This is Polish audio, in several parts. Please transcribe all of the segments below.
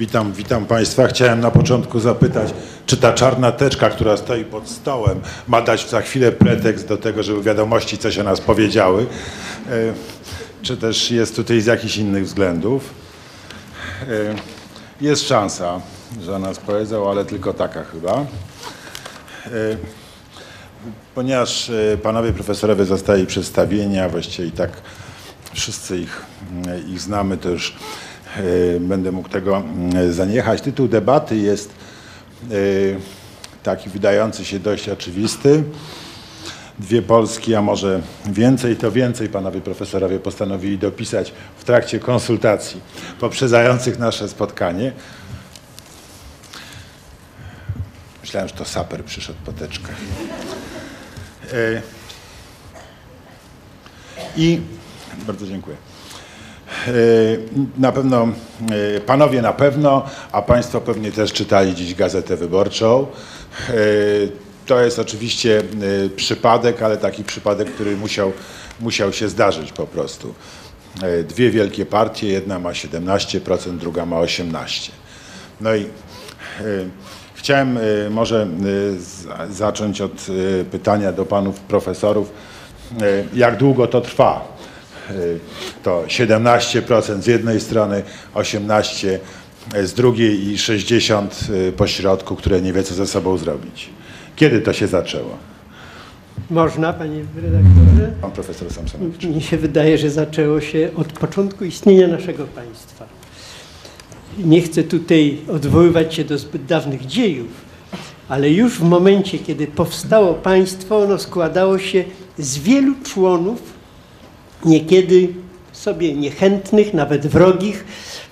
Witam, witam Państwa. Chciałem na początku zapytać, czy ta czarna teczka, która stoi pod stołem, ma dać za chwilę pretekst do tego, żeby wiadomości coś o nas powiedziały, e, czy też jest tutaj z jakichś innych względów. E, jest szansa, że o nas powiedzą, ale tylko taka chyba. E, ponieważ panowie profesorowie zostali przedstawieni, a właściwie i tak wszyscy ich, ich znamy, to już będę mógł tego mm, zaniechać. Tytuł debaty jest e, taki wydający się dość oczywisty. Dwie Polski, a może więcej, to więcej panowie profesorowie postanowili dopisać w trakcie konsultacji poprzedzających nasze spotkanie. Myślałem, że to saper przyszedł po teczkę. E, I bardzo dziękuję. E, na pewno, e, panowie na pewno, a państwo pewnie też czytali dziś Gazetę Wyborczą. E, to jest oczywiście przypadek, ale taki przypadek, który musiał, musiał się zdarzyć po prostu. Dwie wielkie partie, jedna ma 17%, druga ma 18%. No i chciałem może zacząć od pytania do panów profesorów, jak długo to trwa? To 17% z jednej strony, 18% z drugiej i 60% y, pośrodku, które nie wie, co ze sobą zrobić. Kiedy to się zaczęło? Można, panie redaktorze? Pan profesor Samsonowicz. Mi się wydaje, że zaczęło się od początku istnienia naszego państwa. Nie chcę tutaj odwoływać się do zbyt dawnych dziejów, ale już w momencie, kiedy powstało państwo, ono składało się z wielu członów, niekiedy sobie niechętnych, nawet wrogich,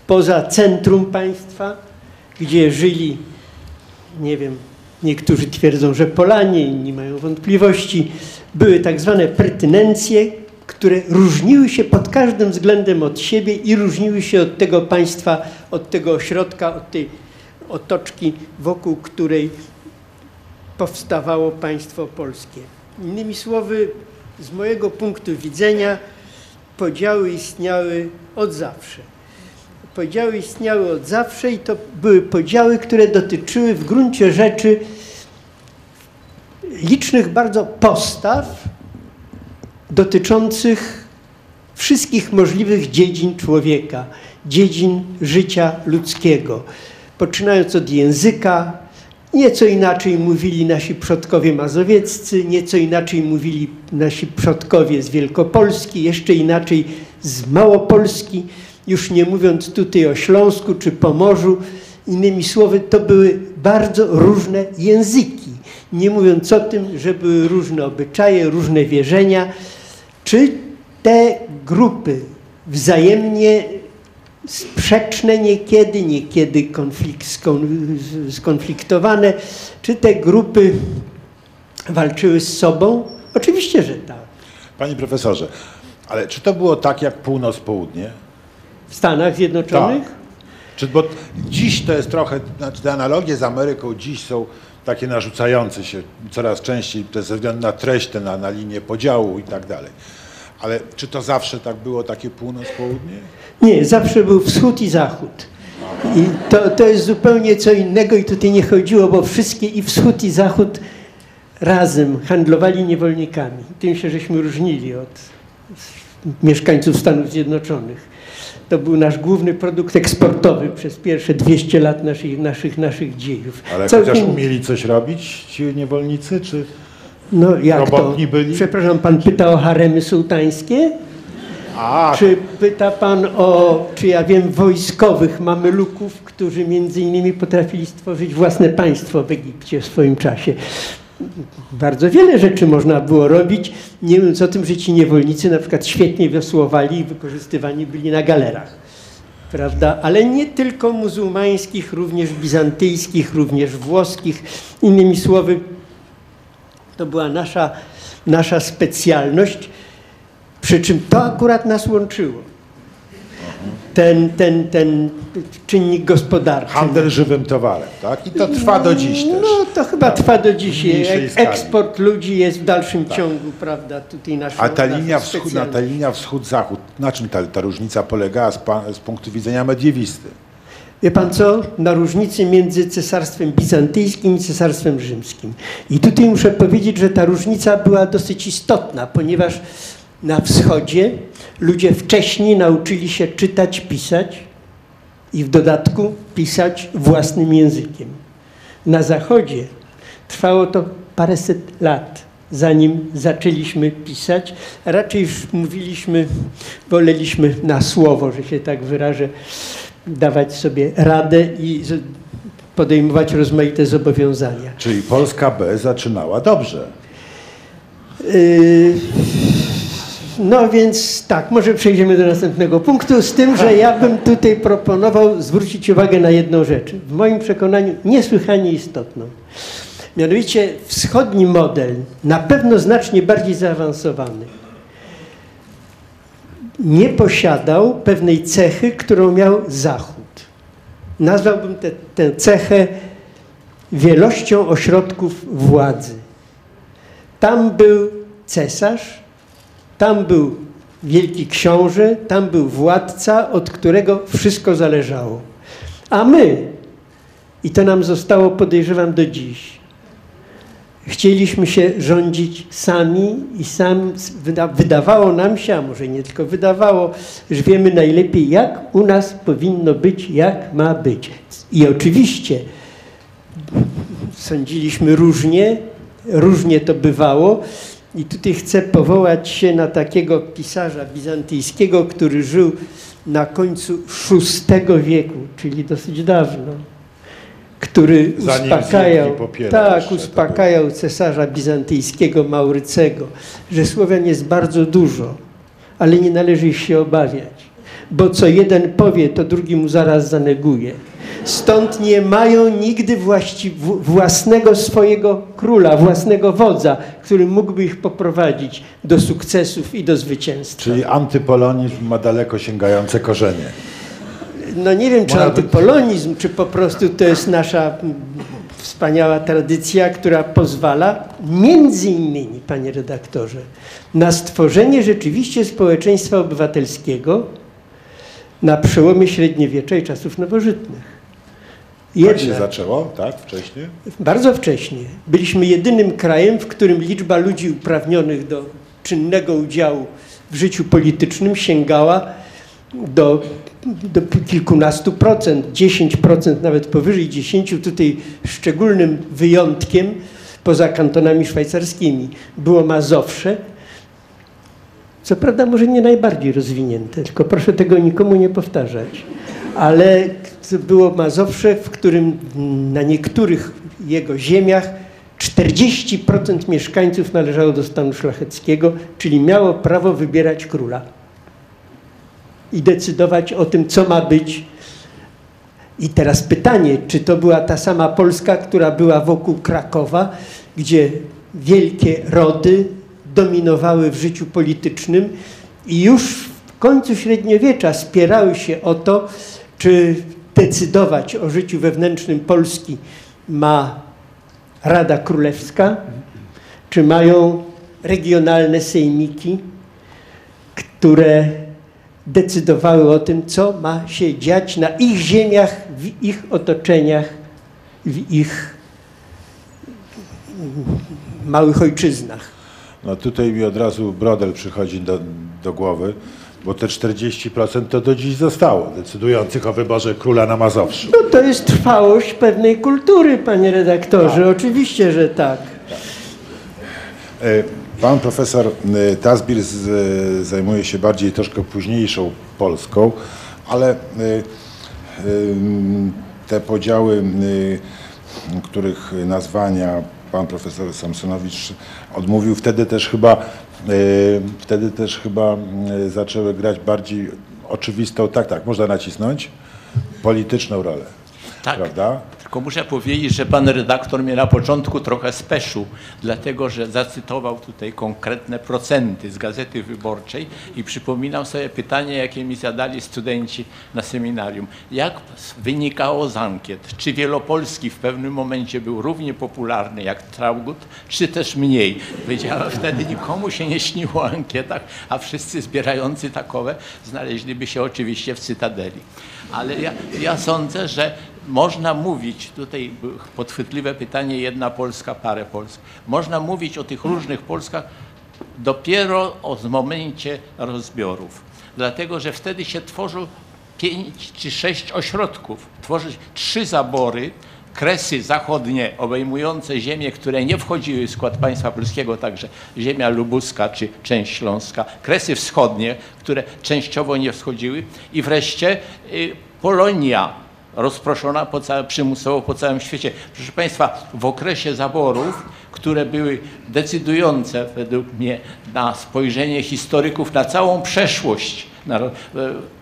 poza centrum państwa, gdzie żyli, nie wiem, niektórzy twierdzą, że Polanie, inni mają wątpliwości, były tak zwane pertynencje, które różniły się pod każdym względem od siebie i różniły się od tego państwa, od tego ośrodka, od tej otoczki, wokół której powstawało państwo polskie. Innymi słowy, z mojego punktu widzenia, podziały istniały od zawsze. Podziały istniały od zawsze i to były podziały, które dotyczyły w gruncie rzeczy licznych bardzo postaw dotyczących wszystkich możliwych dziedzin człowieka, dziedzin życia ludzkiego. Poczynając od języka, Nieco inaczej mówili nasi przodkowie mazowieccy, nieco inaczej mówili nasi przodkowie z Wielkopolski, jeszcze inaczej z Małopolski, już nie mówiąc tutaj o Śląsku czy Pomorzu. Innymi słowy, to były bardzo różne języki. Nie mówiąc o tym, że były różne obyczaje, różne wierzenia. Czy te grupy wzajemnie sprzeczne niekiedy, niekiedy konflikt, skonfliktowane. Czy te grupy walczyły z sobą? Oczywiście, że tak. Panie profesorze, ale czy to było tak jak północ-południe? W Stanach Zjednoczonych? Tak. Czy, bo dziś to jest trochę, znaczy te analogie z Ameryką dziś są takie narzucające się coraz częściej ze względu na treść, na, na linię podziału i tak dalej. Ale czy to zawsze tak było, takie północ-południe? Nie, zawsze był wschód i zachód. I to, to jest zupełnie co innego i tutaj nie chodziło, bo wszystkie i wschód i zachód razem handlowali niewolnikami. Tym się żeśmy różnili od mieszkańców Stanów Zjednoczonych. To był nasz główny produkt eksportowy przez pierwsze 200 lat naszych, naszych, naszych dziejów. Ale Całkiem... chociaż umieli coś robić ci niewolnicy, czy no, jak to? byli? Przepraszam, pan pyta o haremy sułtańskie? Czy pyta pan o, czy ja wiem, wojskowych mameluków, którzy między innymi potrafili stworzyć własne państwo w Egipcie w swoim czasie? Bardzo wiele rzeczy można było robić, nie mówiąc o tym, że ci niewolnicy na przykład świetnie wiosłowali i wykorzystywani byli na galerach. Prawda? Ale nie tylko muzułmańskich, również bizantyjskich, również włoskich. Innymi słowy, to była nasza, nasza specjalność, przy czym to akurat nas łączyło. Ten, ten, ten czynnik gospodarczy. Handel żywym towarem, tak? I to trwa do dziś też. No to chyba tak. trwa do dziś. Eksport ludzi jest w dalszym tak. ciągu, prawda, tutaj naszą A ta linia, wschód, na ta linia wschód-zachód, na czym ta, ta różnica polegała z, z punktu widzenia mediewisty? Wie pan co? Na różnicy między cesarstwem bizantyjskim i cesarstwem rzymskim. I tutaj muszę powiedzieć, że ta różnica była dosyć istotna, ponieważ na wschodzie ludzie wcześniej nauczyli się czytać, pisać i w dodatku pisać własnym językiem. Na zachodzie trwało to paręset lat, zanim zaczęliśmy pisać. Raczej już mówiliśmy, woleliśmy na słowo, że się tak wyrażę, dawać sobie radę i podejmować rozmaite zobowiązania. Czyli Polska B zaczynała dobrze. Yy, No więc tak, może przejdziemy do następnego punktu, z tym, że ja bym tutaj proponował zwrócić uwagę na jedną rzecz, w moim przekonaniu niesłychanie istotną. Mianowicie wschodni model, na pewno znacznie bardziej zaawansowany, nie posiadał pewnej cechy, którą miał Zachód. Nazwałbym tę cechę wielością ośrodków władzy. Tam był cesarz, tam był wielki książę, tam był władca, od którego wszystko zależało. A my, i to nam zostało, podejrzewam, do dziś, chcieliśmy się rządzić sami i sam wyda, wydawało nam się, a może nie tylko wydawało, że wiemy najlepiej, jak u nas powinno być, jak ma być. I oczywiście sądziliśmy różnie, różnie to bywało. I tutaj chcę powołać się na takiego pisarza bizantyjskiego, który żył na końcu VI wieku, czyli dosyć dawno, który Zanim uspokajał, tak, uspokajał cesarza bizantyjskiego Maurycego, że Słowian jest bardzo dużo, ale nie należy ich się obawiać, bo co jeden powie, to drugi mu zaraz zaneguje. Stąd nie mają nigdy właści, własnego swojego króla, własnego wodza, który mógłby ich poprowadzić do sukcesów i do zwycięstwa. Czyli antypolonizm ma daleko sięgające korzenie. No nie wiem, czy być- antypolonizm, czy po prostu to jest nasza wspaniała tradycja, która pozwala między innymi, panie redaktorze, na stworzenie rzeczywiście społeczeństwa obywatelskiego na przełomie średniowiecza i czasów nowożytnych. Tak się zaczęło, tak? Wcześniej? bardzo wcześnie. Byliśmy jedynym krajem, w którym liczba ludzi uprawnionych do czynnego udziału w życiu politycznym sięgała do, do kilkunastu procent, 10%, nawet powyżej 10. Tutaj szczególnym wyjątkiem, poza kantonami szwajcarskimi, było Mazowsze. Co prawda może nie najbardziej rozwinięte, tylko proszę tego nikomu nie powtarzać. Ale było Mazowsze, w którym na niektórych jego ziemiach 40% mieszkańców należało do stanu szlacheckiego, czyli miało prawo wybierać króla i decydować o tym, co ma być. I teraz pytanie, czy to była ta sama Polska, która była wokół Krakowa, gdzie wielkie rody dominowały w życiu politycznym i już w końcu średniowiecza spierały się o to, czy decydować o życiu wewnętrznym Polski ma Rada Królewska, czy mają regionalne sejmiki, które decydowały o tym, co ma się dziać na ich ziemiach, w ich otoczeniach, w ich małych ojczyznach. No tutaj mi od razu Brodel przychodzi do, do głowy, bo te 40% to do dziś zostało, decydujących o wyborze króla na Mazowszu. No to jest trwałość pewnej kultury, panie redaktorze, oczywiście, że tak. E, Pan profesor e, Tasbir z, e, zajmuje się bardziej troszkę późniejszą Polską, ale te podziały, których nazwania pan profesor Samsonowicz odmówił, wtedy też chyba, e, wtedy też chyba e, zaczęły grać bardziej oczywistą, tak, tak, można nacisnąć, polityczną rolę. Tak. Prawda? Tylko muszę powiedzieć, że pan redaktor mnie na początku trochę speszył, dlatego że zacytował tutaj konkretne procenty z Gazety Wyborczej i przypominam sobie pytanie, jakie mi zadali studenci na seminarium. Jak wynikało z ankiet, czy Wielopolski w pewnym momencie był równie popularny jak Traugut, czy też mniej? Powiedziałem, wtedy nikomu się nie śniło o ankietach, a wszyscy zbierający takowe znaleźliby się oczywiście w Cytadeli. Ale ja, ja sądzę, że można mówić, tutaj podchwytliwe pytanie, jedna Polska, parę Polsk. Można mówić o tych różnych Polskach dopiero o w momencie rozbiorów. Dlatego, że wtedy się tworzą pięć czy sześć ośrodków. Tworzy się trzy zabory, kresy zachodnie obejmujące ziemie, które nie wchodziły w skład państwa polskiego, także ziemia lubuska czy część śląska, kresy wschodnie, które częściowo nie wschodziły i wreszcie y, Polonia, rozproszona po całe, przymusowo po całym świecie. Proszę Państwa, w okresie zaborów, które były decydujące według mnie na spojrzenie historyków na całą przeszłość, na, e,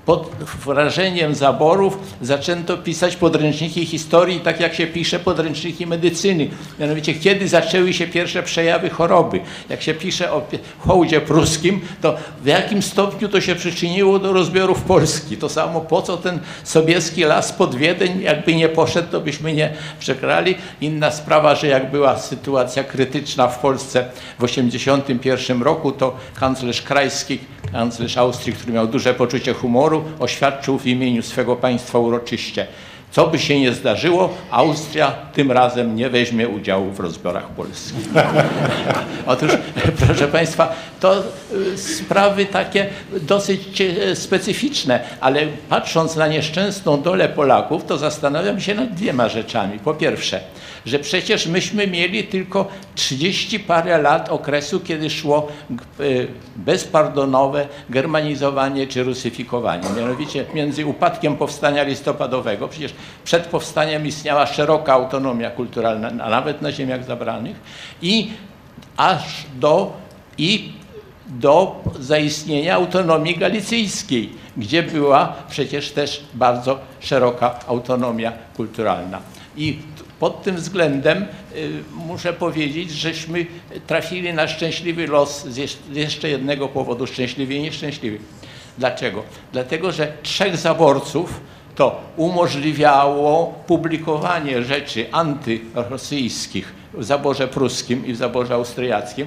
pod wrażeniem zaborów zaczęto pisać podręczniki historii, tak jak się pisze podręczniki medycyny. Mianowicie, kiedy zaczęły się pierwsze przejawy choroby. Jak się pisze o hołdzie pruskim, to w jakim stopniu to się przyczyniło do rozbiorów Polski. To samo, po co ten sobieski las pod Wiedeń, jakby nie poszedł, to byśmy nie przegrali. Inna sprawa, że jak była sytuacja krytyczna w Polsce w 1981 roku, to kanclerz Krajski, kanclerz Austrii, który miał duże poczucie humoru, oświadczył w imieniu swego państwa uroczyście. Co by się nie zdarzyło, Austria tym razem nie weźmie udziału w rozbiorach Polski. Otóż, proszę Państwa, to y, sprawy takie dosyć e, specyficzne, ale patrząc na nieszczęsną dolę Polaków, to zastanawiam się nad dwiema rzeczami. Po pierwsze, że przecież myśmy mieli tylko 30 parę lat okresu, kiedy szło y, bezpardonowe germanizowanie czy rusyfikowanie. Mianowicie między upadkiem powstania listopadowego, przecież przed powstaniem istniała szeroka autonomia kulturalna, a nawet na ziemiach zabranych, i aż do i do zaistnienia autonomii galicyjskiej, gdzie była przecież też bardzo szeroka autonomia kulturalna. I pod tym względem y, muszę powiedzieć, żeśmy trafili na szczęśliwy los z jeszcze- jednego powodu, szczęśliwy i nieszczęśliwy. Dlaczego? Dlatego, że trzech zaborców to umożliwiało publikowanie rzeczy antyrosyjskich w zaborze pruskim i w zaborze austriackim,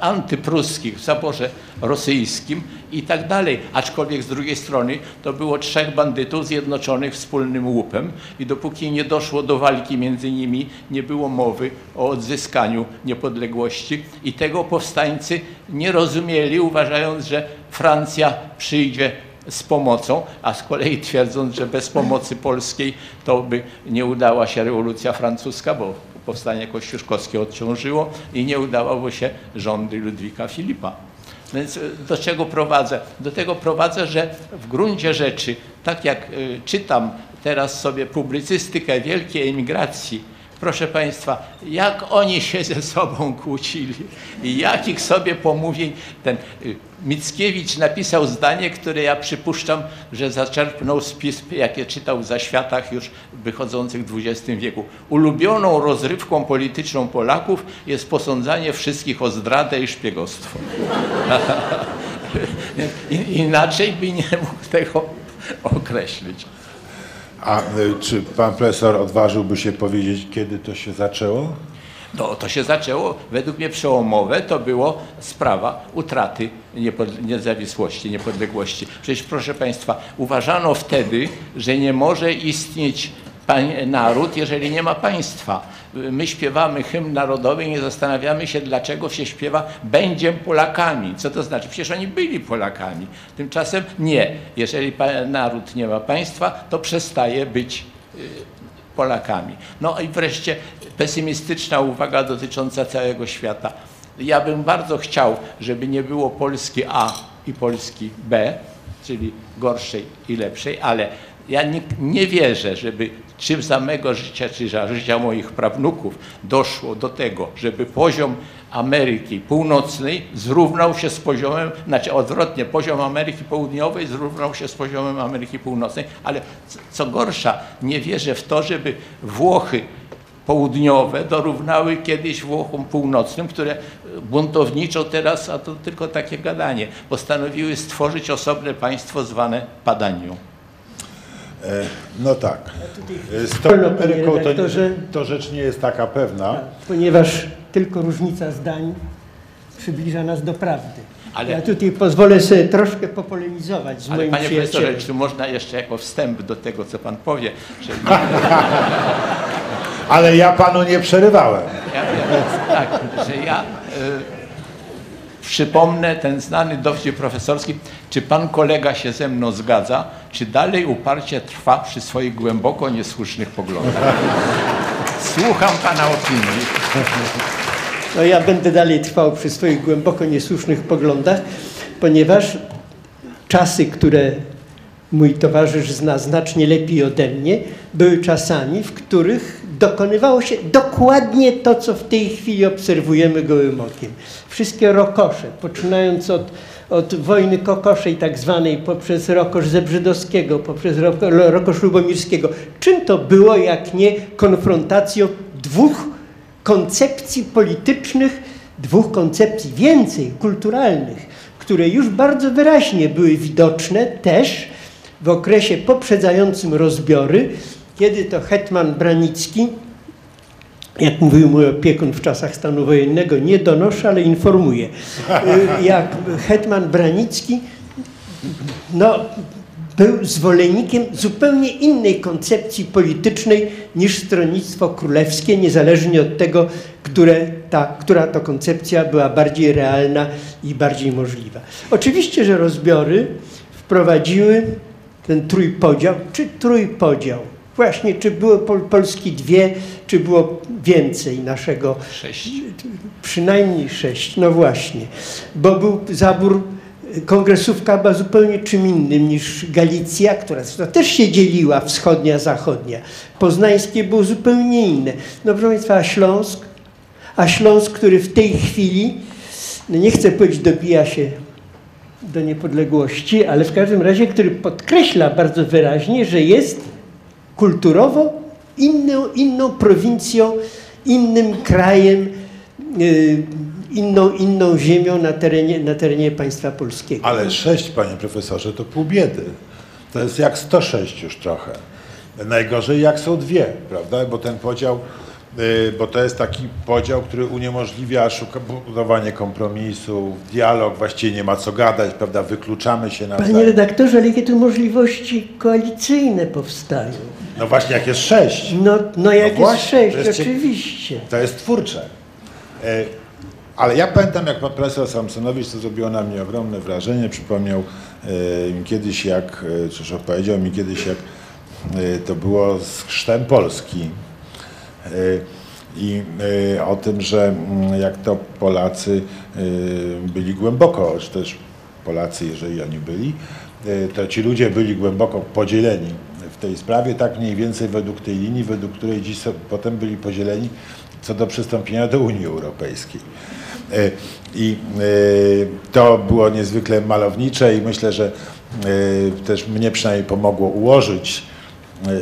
antypruskich w zaborze rosyjskim i tak dalej. Aczkolwiek z drugiej strony to było trzech bandytów zjednoczonych wspólnym łupem i dopóki nie doszło do walki między nimi, nie było mowy o odzyskaniu niepodległości i tego powstańcy nie rozumieli, uważając, że Francja przyjdzie z pomocą, a z kolei twierdząc, że bez pomocy polskiej to by nie udała się rewolucja francuska, bo powstanie kościuszkowskie odciążyło i nie udałoby się rządy Ludwika Filipa. Więc y, do czego prowadzę? Do tego prowadzę, że w gruncie rzeczy, tak jak y, czytam teraz sobie publicystykę wielkiej emigracji, proszę Państwa, jak oni się ze sobą kłócili i jakich sobie pomówień ten y, Mickiewicz napisał zdanie, które ja przypuszczam, że zaczerpnął z pism, jakie czytał w zaświatach już wychodzących w XX wieku. Ulubioną rozrywką polityczną Polaków jest posądzanie wszystkich o zdradę i szpiegostwo. Inaczej by nie mógł tego określić. A y, czy pan profesor odważyłby się powiedzieć, kiedy to się zaczęło? No, to się zaczęło, według mnie przełomowe, to było sprawa utraty niepod- niezawisłości, niepodległości. Przecież proszę Państwa, uważano wtedy, że nie może istnieć naród, jeżeli nie ma państwa. My śpiewamy hymn narodowy i nie zastanawiamy się, dlaczego się śpiewa będziem Polakami. Co to znaczy? Przecież oni byli Polakami. Tymczasem nie. Jeżeli naród nie ma państwa, to przestaje być Polakami. No i wreszcie pesymistyczna uwaga dotycząca całego świata. Ja bym bardzo chciał, żeby nie było Polski A i Polski B, czyli gorszej i lepszej, ale ja nie, nie wierzę, żeby czy za mego życia, czy za życia moich prawnuków doszło do tego, żeby poziom Ameryki Północnej zrównał się z poziomem, znaczy odwrotnie, poziom Ameryki Południowej zrównał się z poziomem Ameryki Północnej, ale co gorsza, nie wierzę w to, żeby Włochy południowe dorównały kiedyś Włochom północnym, które buntowniczo teraz, a to tylko takie gadanie, postanowiły stworzyć osobne państwo zwane Padanią. No tak. Z tą Wolno, panie Ameryką to, nie, redaktorze. to rzecz nie jest taka pewna. Ponieważ tylko różnica zdań przybliża nas do prawdy. Ale, Ja tutaj pozwolę sobie troszkę popolemizować z ale moim panie profesorze, przyjacielem. czy można jeszcze jako wstęp do tego, co pan powie, że Ale ja panu nie przerywałem. Ja wiem, tak, że ja y, przypomnę ten znany dowcip profesorski, czy pan kolega się ze mną zgadza, czy dalej uparcie trwa przy swoich głęboko niesłusznych poglądach. Słucham pana opinii. No ja będę dalej trwał przy swoich głęboko niesłusznych poglądach, ponieważ czasy, które mój towarzysz zna znacznie lepiej ode mnie, były czasami, w których dokonywało się dokładnie to, co w tej chwili obserwujemy gołym okiem. Wszystkie rokosze, poczynając od, od wojny kokoszej tak zwanej, poprzez rokosz Zebrzydowskiego, poprzez roko- rokosz Lubomirskiego. Czym to było, jak nie konfrontacją dwóch koncepcji politycznych, dwóch koncepcji więcej, kulturalnych, które już bardzo wyraźnie były widoczne też w okresie poprzedzającym rozbiory, kiedy to hetman Branicki, jak mówił mój opiekun w czasach stanu wojennego, nie donoszę, ale informuję, y, jak hetman Branicki no, był zwolennikiem zupełnie innej koncepcji politycznej niż stronnictwo królewskie, niezależnie od tego, które ta, która to koncepcja była bardziej realna i bardziej możliwa. Oczywiście, że rozbiory wprowadziły ten trójpodział, czy trójpodział. Właśnie, czy było Pol Polski dwie, czy było więcej naszego Sześć. Przynajmniej sześć, no właśnie. Bo był zabór, kongresówka była zupełnie czym innym niż Galicja, która też się dzieliła, wschodnia, zachodnia. Poznańskie było zupełnie inne. No proszę Państwa, a Śląsk? A Śląsk, który w tej chwili, no nie chcę powiedzieć, dobija się do niepodległości, ale w każdym razie, który podkreśla bardzo wyraźnie, że jest kulturowo inną, inną prowincją, innym krajem, y, inną, inną ziemią na terenie, na terenie państwa polskiego. Ale sześć, panie profesorze, to pół biedy. To jest jak 106 już trochę. Najgorzej jak są dwie, prawda? Bo ten podział, bo to jest taki podział, który uniemożliwia szuka, budowanie kompromisu, dialog, właściwie nie ma co gadać, prawda? Wykluczamy się Panie nawzajem. redaktorze, ale jakie tu możliwości koalicyjne powstają? No właśnie, jak jest sześć, No, no jak jest właśnie, sześć, to jest cie- oczywiście. to jest twórcze. E, Ale ja pamiętam, jak pan profesor Samsonowicz, to zrobiło na mnie ogromne wrażenie, przypomniał e, mi kiedyś, jak, e, czy też opowiedział mi kiedyś, jak to było z chrztem Polski. I e, o tym, że mm, jak to Polacy e, byli głęboko, czy też Polacy, jeżeli oni byli, e, to ci ludzie byli głęboko podzieleni w tej sprawie, tak mniej więcej według tej linii, według której dziś potem byli podzieleni co do przystąpienia do Unii Europejskiej. I to było niezwykle malownicze i myślę, że też mnie przynajmniej pomogło ułożyć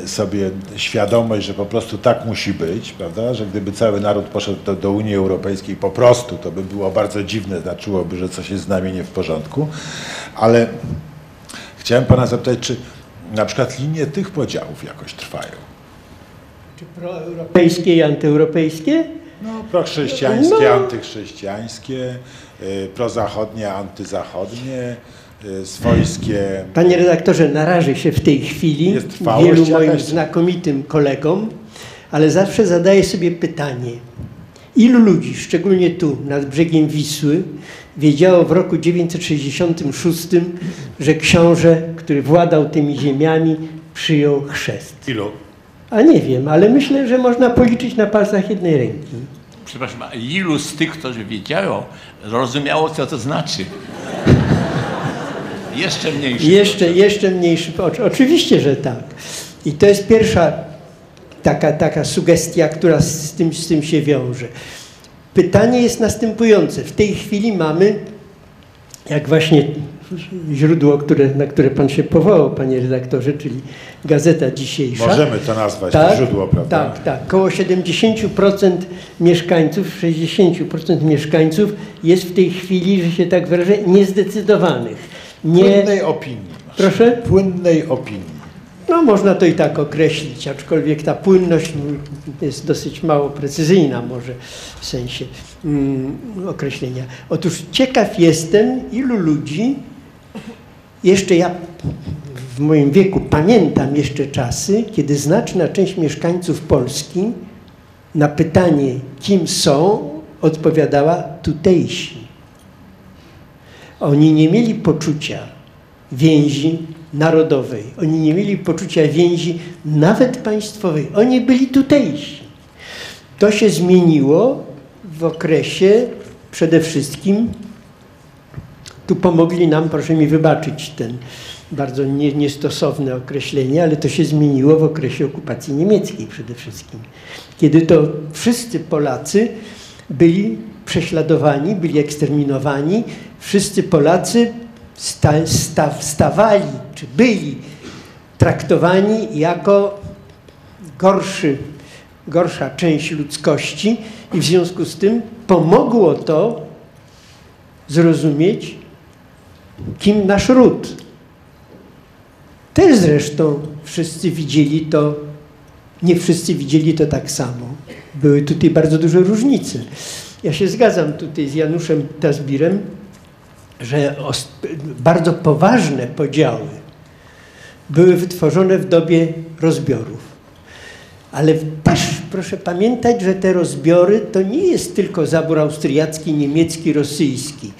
sobie świadomość, że po prostu tak musi być, prawda? Że gdyby cały naród poszedł do, do Unii Europejskiej po prostu, to by było bardzo dziwne, znaczyłoby, że coś jest z nami nie w porządku. Ale chciałem pana zapytać, czy na przykład linie tych podziałów jakoś trwają? Czy proeuropejskie i antyeuropejskie? No, prochrześcijańskie, No. antychrześcijańskie, y, prozachodnie, antyzachodnie, y, swojskie. Panie redaktorze, narażę się w tej chwili trwałość wielu moim jakaś? znakomitym kolegom, ale zawsze zadaję sobie pytanie, ilu ludzi, szczególnie tu, nad brzegiem Wisły, wiedziało w roku 966, że książę, który władał tymi ziemiami, przyjął chrzest. Ilu? A nie wiem, ale myślę, że można policzyć na palcach jednej ręki. Przepraszam, a ilu z tych, którzy wiedziało, rozumiało, co to znaczy? Jeszcze mniejszy. Jeszcze, jeszcze mniejszy. oczy- Oczywiście, że tak. I to jest pierwsza taka, taka sugestia, która z tym, z tym się wiąże. Pytanie jest następujące. W tej chwili mamy, jak właśnie źródło, które, na które Pan się powołał, Panie redaktorze, czyli Gazeta Dzisiejsza. Możemy to nazwać, to źródło, prawda? Tak, tak. Koło 70% mieszkańców, 60% mieszkańców jest w tej chwili, że się tak wyrażę, niezdecydowanych. Nie, Płynnej opinii. Proszę? Płynnej opinii. No można to i tak określić, aczkolwiek ta płynność jest dosyć mało precyzyjna może w sensie mm, określenia. Otóż ciekaw jestem, ilu ludzi, jeszcze ja w moim wieku pamiętam jeszcze czasy, kiedy znaczna część mieszkańców Polski na pytanie, kim są, odpowiadała tutejsi. Oni nie mieli poczucia więzi narodowej. Oni nie mieli poczucia więzi nawet państwowej. Oni byli tutejsi. To się zmieniło w okresie przede wszystkim, tu pomogli nam, proszę mi wybaczyć ten bardzo nie, niestosowne określenie, ale to się zmieniło w okresie okupacji niemieckiej przede wszystkim. Kiedy to wszyscy Polacy byli prześladowani, byli eksterminowani, wszyscy Polacy sta, sta, stawali, czy byli traktowani jako gorszy, gorsza część ludzkości i w związku z tym pomogło to zrozumieć, kim nasz ród. Też zresztą wszyscy widzieli to, nie wszyscy widzieli to tak samo. Były tutaj bardzo duże różnice. Ja się zgadzam tutaj z Januszem Tasbirem, że bardzo poważne podziały były wytworzone w dobie rozbiorów. Ale też proszę pamiętać, że te rozbiory to nie jest tylko zabór austriacki, niemiecki, rosyjski.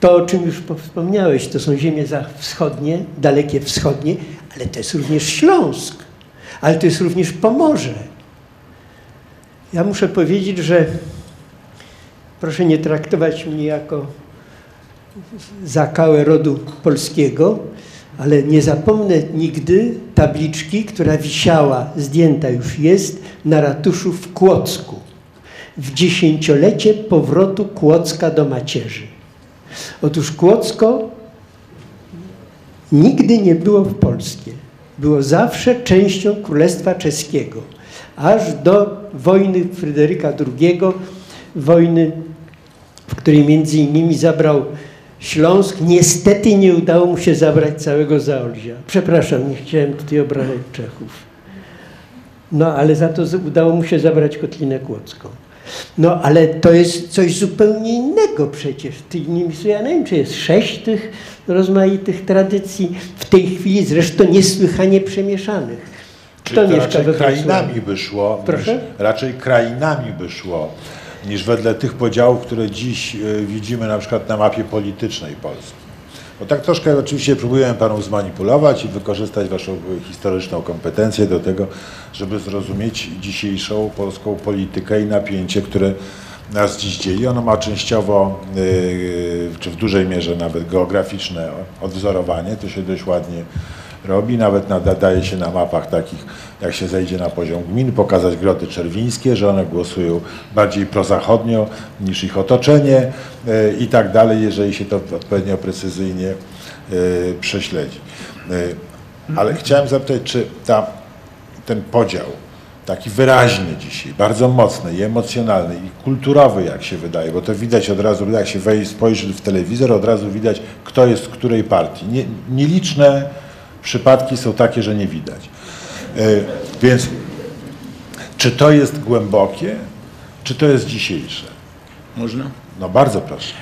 To, o czym już wspomniałeś, to są ziemie wschodnie, dalekie wschodnie, ale to jest również Śląsk, ale to jest również Pomorze. Ja muszę powiedzieć, że proszę nie traktować mnie jako zakałę rodu polskiego, ale nie zapomnę nigdy tabliczki, która wisiała, zdjęta już jest, na ratuszu w Kłodzku. W dziesięciolecie powrotu Kłodzka do macierzy. Otóż Kłodzko nigdy nie było w polskie. Było zawsze częścią Królestwa Czeskiego. Aż do wojny Fryderyka II, wojny, w której między innymi zabrał Śląsk niestety nie udało mu się zabrać całego Zaolzia. Przepraszam, nie chciałem tutaj obrażać Czechów. No, ale za to udało mu się zabrać Kotlinę Kłodzką. No, ale to jest coś zupełnie innego przecież. Tej ja nie wiem, czy jest sześć tych rozmaitych tradycji, w tej chwili zresztą niesłychanie przemieszanych. Kto Czyli mieszka we krainami by szło, raczej krainami by szło niż wedle tych podziałów, które dziś e, widzimy na przykład na mapie politycznej Polski. Bo tak troszkę oczywiście próbuję Panu zmanipulować i wykorzystać Waszą historyczną kompetencję do tego, żeby zrozumieć dzisiejszą polską politykę i napięcie, które nas dziś dzieje. Ono ma częściowo, yy, czy w dużej mierze nawet geograficzne odwzorowanie. To się dość ładnie robi. Nawet nadaje się na mapach takich, jak się zejdzie na poziom gmin, pokazać groty czerwińskie, że one głosują bardziej prozachodnio niż ich otoczenie e, i tak dalej, jeżeli się to odpowiednio precyzyjnie e, prześledzi. E, ale chciałem zapytać, czy ta, ten podział, taki wyraźny dzisiaj, bardzo mocny i emocjonalny i kulturowy, jak się wydaje, bo to widać od razu, jak się wejść, spojrzy w telewizor, od razu widać, kto jest z której partii. Nie, nieliczne Przypadki są takie, że nie widać. E, więc czy to jest głębokie, czy to jest dzisiejsze? Można? No bardzo proszę.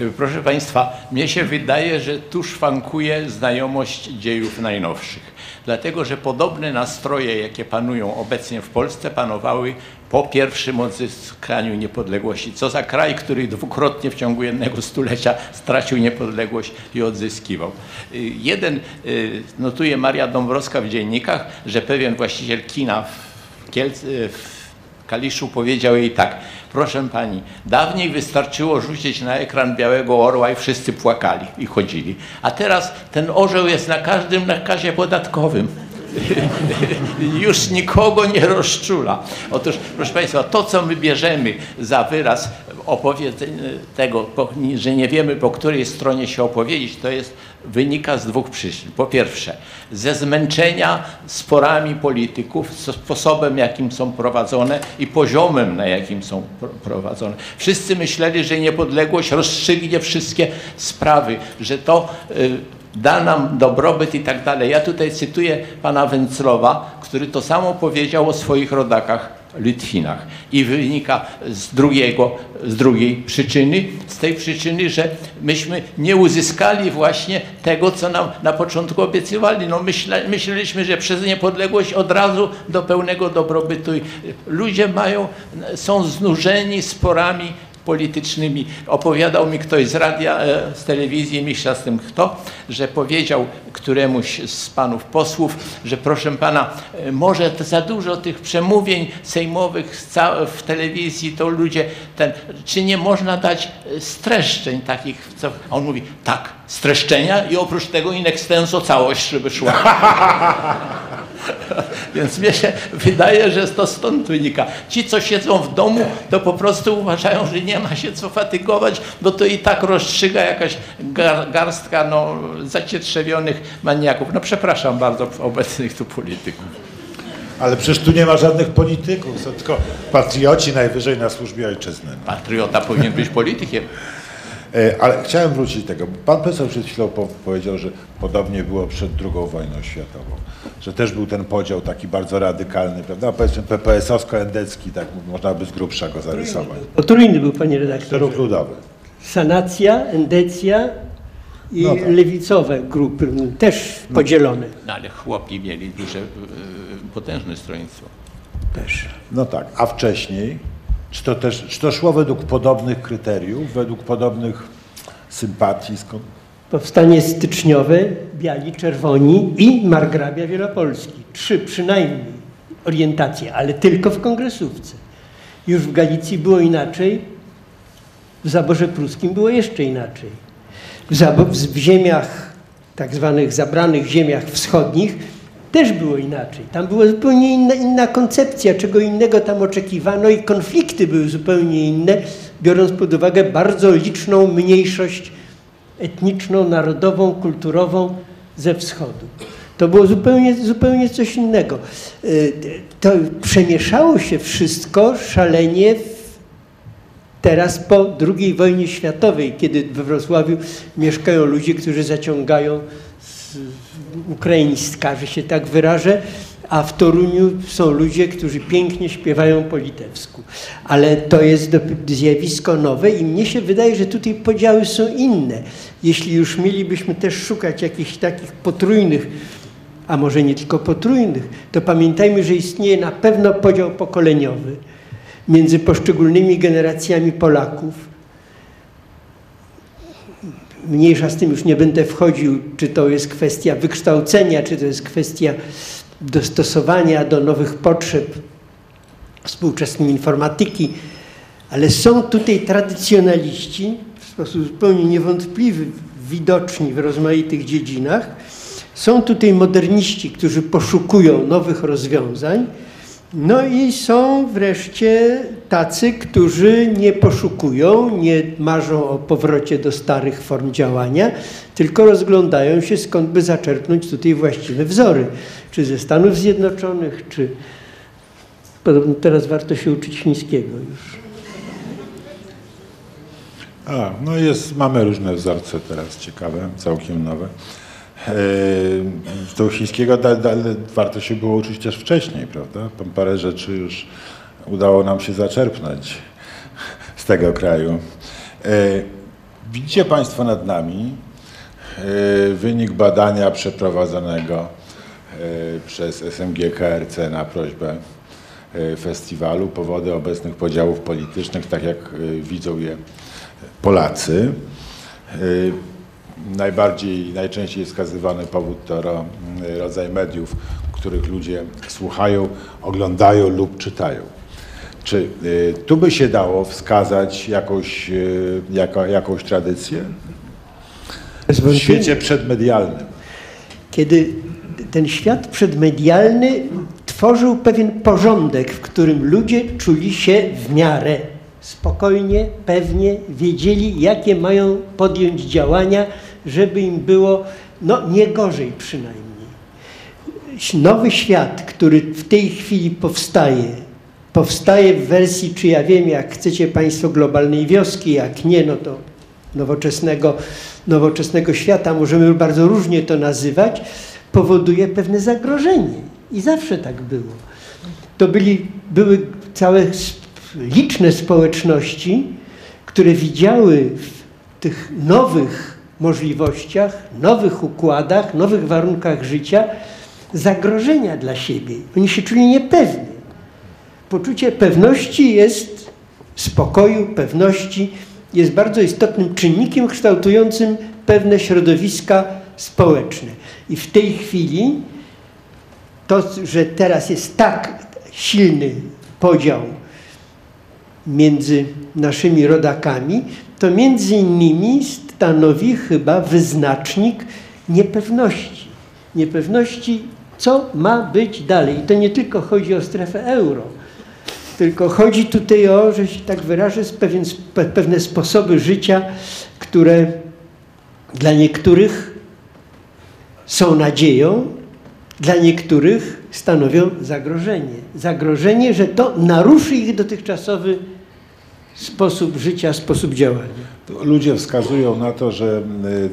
E, proszę Państwa, mnie się wydaje, że tu szwankuje znajomość dziejów najnowszych. Dlatego, że podobne nastroje, jakie panują obecnie w Polsce, panowały po pierwszym odzyskaniu niepodległości. Co za kraj, który dwukrotnie w ciągu jednego stulecia stracił niepodległość i odzyskiwał. Y, jeden y, notuje Maria Dąbrowska w dziennikach, że pewien właściciel kina w, y, w Kaliszu powiedział jej tak, proszę pani, dawniej wystarczyło rzucić na ekran białego orła i wszyscy płakali i chodzili, a teraz ten orzeł jest na każdym nakazie podatkowym. już nikogo nie rozczula. Otóż, proszę Państwa, to, co my bierzemy za wyraz opowiedzenia tego, że nie wiemy, po której stronie się opowiedzieć, to jest wynika z dwóch przyczyn. Po pierwsze, ze zmęczenia sporami polityków, sposobem, jakim są prowadzone i poziomem, na jakim są prowadzone. Wszyscy myśleli, że niepodległość rozstrzygnie wszystkie sprawy, że to y, da nam dobrobyt i tak dalej. Ja tutaj cytuję pana Węclowa, który to samo powiedział o swoich rodakach Litwinach. I wynika z, drugiego, z drugiej przyczyny, z tej przyczyny, że myśmy nie uzyskali właśnie tego, co nam na początku obiecywali. No myśle, myśleliśmy, że przez niepodległość od razu do pełnego dobrobytu. Ludzie mają, są znużeni sporami politycznymi. Opowiadał mi ktoś z radia, e, z telewizji, myślę z tym kto, że powiedział któremuś z panów posłów, że proszę pana, e, może za dużo tych przemówień sejmowych w telewizji, to ludzie ten, czy nie można dać e, streszczeń takich, co, on mówi, tak, streszczenia i oprócz tego in extenso całość, żeby szła. Więc mnie się wydaje, że to stąd wynika. Ci, co siedzą w domu, to po prostu uważają, że nie ma się co fatygować, bo to i tak rozstrzyga jakaś gar, garstka no, zacietrzewionych maniaków. No przepraszam bardzo obecnych tu polityków. Ale przecież tu nie ma żadnych polityków, są tylko patrioci najwyżej na służbie ojczyzny. Patriota powinien być politykiem. E, Ale chciałem wrócić do tego. Pan profesor przed chwilą po, powiedział, że podobnie było przed II wojną światową. Że też był ten podział taki bardzo radykalny, prawda? Powiedzmy PPS-owsko-endecki, tak można by z grubsza go zarysować. Potrójny był, panie redaktorze. Ruch ludowy. Sanacja, endecja i No tak. lewicowe grupy, też podzielone. No ale chłopi mieli duże, e, potężne stronnictwo. Też. No tak, a wcześniej, czy to też, czy to szło według podobnych kryteriów, według podobnych sympatii? Skąd? Powstanie styczniowe, biali, czerwoni i margrabia wielopolski. Trzy przynajmniej orientacje, ale tylko w kongresówce. Już w Galicji było inaczej, w zaborze pruskim było jeszcze inaczej. W, w ziemiach, tak zwanych zabranych ziemiach wschodnich też było inaczej. Tam była zupełnie inna, inna koncepcja, czego innego tam oczekiwano i konflikty były zupełnie inne, biorąc pod uwagę bardzo liczną mniejszość etniczną, narodową, kulturową ze wschodu. To było zupełnie, zupełnie coś innego. Y, To przemieszało się wszystko szalenie Teraz po II wojnie światowej, kiedy we Wrocławiu mieszkają ludzie, którzy zaciągają z ukraińska, że się tak wyrażę, a w Toruniu są ludzie, którzy pięknie śpiewają po litewsku. Ale to jest zjawisko nowe i mnie się wydaje, że tutaj podziały są inne. Jeśli już mielibyśmy też szukać jakichś takich potrójnych, a może nie tylko potrójnych, to pamiętajmy, że istnieje na pewno podział pokoleniowy między poszczególnymi generacjami Polaków. Mniejsza z tym już nie będę wchodził, czy to jest kwestia wykształcenia, czy to jest kwestia dostosowania do nowych potrzeb współczesnej informatyki, ale są tutaj tradycjonaliści w sposób zupełnie niewątpliwy, widoczni w rozmaitych dziedzinach. Są tutaj moderniści, którzy poszukują nowych rozwiązań. No i są wreszcie tacy, którzy nie poszukują, nie marzą o powrocie do starych form działania, tylko rozglądają się, skąd by zaczerpnąć tutaj właściwe wzory. Czy ze Stanów Zjednoczonych, czy podobno teraz warto się uczyć chińskiego już. A, no jest, mamy różne wzorce teraz ciekawe, całkiem nowe. Z tego chińskiego da, da, warto się było uczyć też wcześniej, prawda? Tam Parę rzeczy już udało nam się zaczerpnąć z tego kraju. Eee, Widzicie Państwo nad nami eee, wynik badania przeprowadzonego przez SMG KRC na prośbę festiwalu, powody obecnych podziałów politycznych, tak jak widzą je Polacy. Najbardziej, najczęściej jest wskazywany powód to ro- rodzaj mediów, których ludzie słuchają, oglądają lub czytają. Czy e, tu by się dało wskazać jakąś, e, jako, jakąś tradycję? W świecie przedmedialnym. kiedy ten świat przedmedialny tworzył pewien porządek, w którym ludzie czuli się w miarę spokojnie, pewnie, wiedzieli, jakie mają podjąć działania, żeby im było no, nie gorzej przynajmniej. Nowy świat, który w tej chwili powstaje, powstaje w wersji, czy ja wiem, jak chcecie Państwo, globalnej wioski, jak nie, no to nowoczesnego, nowoczesnego świata, możemy bardzo różnie to nazywać, powoduje pewne zagrożenie. I zawsze tak było. To byli, były całe liczne społeczności, które widziały w tych nowych możliwościach, nowych układach, nowych warunkach życia zagrożenia dla siebie. Oni się czuli niepewni. Poczucie pewności jest spokoju, pewności, jest bardzo istotnym czynnikiem kształtującym pewne środowiska społeczne. I w tej chwili to, że teraz jest tak silny podział między naszymi rodakami, to między innymi stanowi chyba wyznacznik niepewności. Niepewności, co ma być dalej. I to nie tylko chodzi o strefę euro, tylko chodzi tutaj o, że się tak wyrażę, pewien, pewne sposoby życia, które dla niektórych są nadzieją, dla niektórych stanowią zagrożenie. Zagrożenie, że to naruszy ich dotychczasowy sposób życia, sposób działania. Ludzie wskazują na to, że y,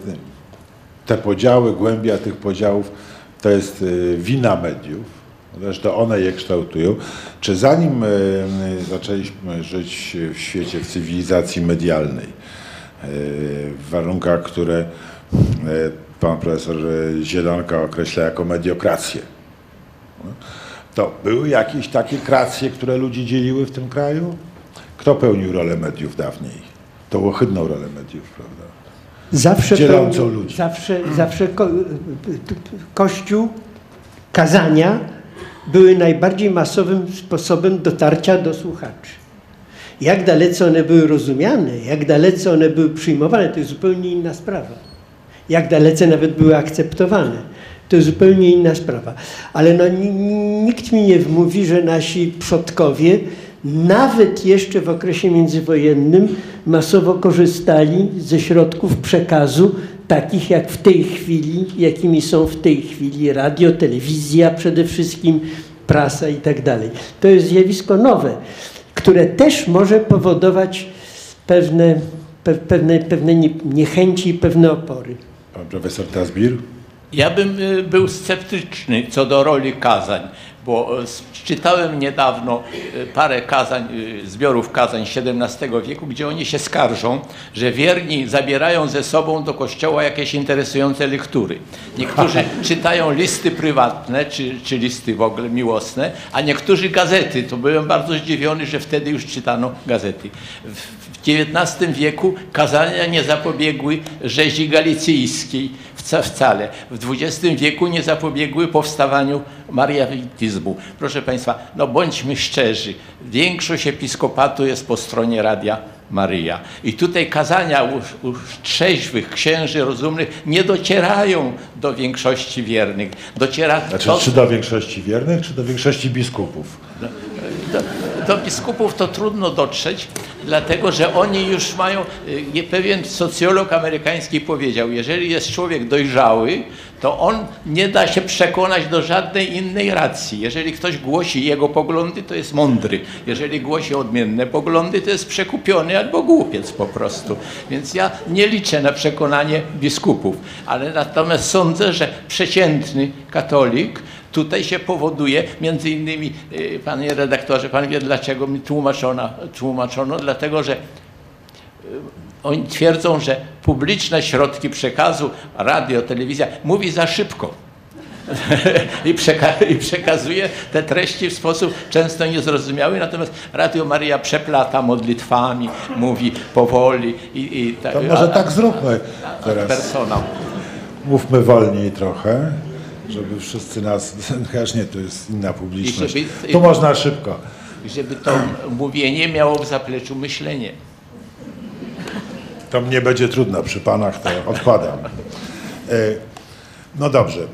te podziały, głębia tych podziałów to jest y, wina mediów. Zresztą one je kształtują. Czy zanim y, zaczęliśmy żyć w świecie, w cywilizacji medialnej, w warunkach, które pan profesor Zielonka określa jako mediokrację, to były jakieś takie kracje, które ludzi dzieliły w tym kraju? Kto pełnił rolę mediów dawniej? Tą ohydną rolę mediów, prawda? Zawsze, Dzielącą ludzi. zawsze, zawsze ko Kościół, kazania były najbardziej masowym sposobem dotarcia do słuchaczy. Jak dalece one były rozumiane, jak dalece one były przyjmowane, to jest zupełnie inna sprawa. Jak dalece nawet były akceptowane, to jest zupełnie inna sprawa. Ale no, ni- ni- nikt mi nie wmówi, że nasi przodkowie nawet jeszcze w okresie międzywojennym masowo korzystali ze środków przekazu, takich jak w tej chwili, jakimi są w tej chwili radio, telewizja przede wszystkim, prasa i tak dalej. To jest zjawisko nowe, które też może powodować pewne, pe, pewne, pewne nie- niechęci i pewne opory. Pan profesor Tasbir? Ja bym y, był sceptyczny co do roli kazań, bo s- czytałem niedawno y, parę kazań, y, zbiorów kazań XVII wieku, gdzie oni się skarżą, że wierni zabierają ze sobą do kościoła jakieś interesujące lektury. Niektórzy czytają listy prywatne, czy, czy listy w ogóle miłosne, a niektórzy gazety. To byłem bardzo zdziwiony, że wtedy już czytano gazety. W XIX wieku kazania nie zapobiegły rzezi galicyjskiej wca- wcale. W XX wieku nie zapobiegły powstawaniu mariawityzmu. Proszę Państwa, no bądźmy szczerzy, większość episkopatu jest po stronie Radia Maryja. I tutaj kazania u, u trzeźwych księży rozumnych nie docierają do większości wiernych. Dociera Znaczy, to, czy do większości wiernych, czy do większości biskupów? do, do biskupów to trudno dotrzeć, dlatego że oni już mają, y, pewien socjolog amerykański powiedział, jeżeli jest człowiek dojrzały, to on nie da się przekonać do żadnej innej racji. Jeżeli ktoś głosi jego poglądy, to jest mądry. Jeżeli głosi odmienne poglądy, to jest przekupiony albo głupiec po prostu. Więc ja nie liczę na przekonanie biskupów, ale natomiast sądzę, że przeciętny katolik Tutaj się powoduje, między innymi, y, panie redaktorze, pan wie dlaczego mi tłumaczono, tłumaczono dlatego że y, oni twierdzą, że publiczne środki przekazu, radio, telewizja mówi za szybko. I, przeka- I przekazuje te treści w sposób często niezrozumiały, natomiast Radio Maria przeplata modlitwami, mówi powoli i, i tak. To może a- tak zróbmy a- teraz. Personał. Mówmy wolniej trochę, żeby wszyscy nas... Chociaż nie, to jest inna publiczność. I żeby- Tu można szybko. Żeby to mówienie miało w zapleczu myślenie. To mnie będzie trudno przy panach, to odkładam. E, No dobrze, e,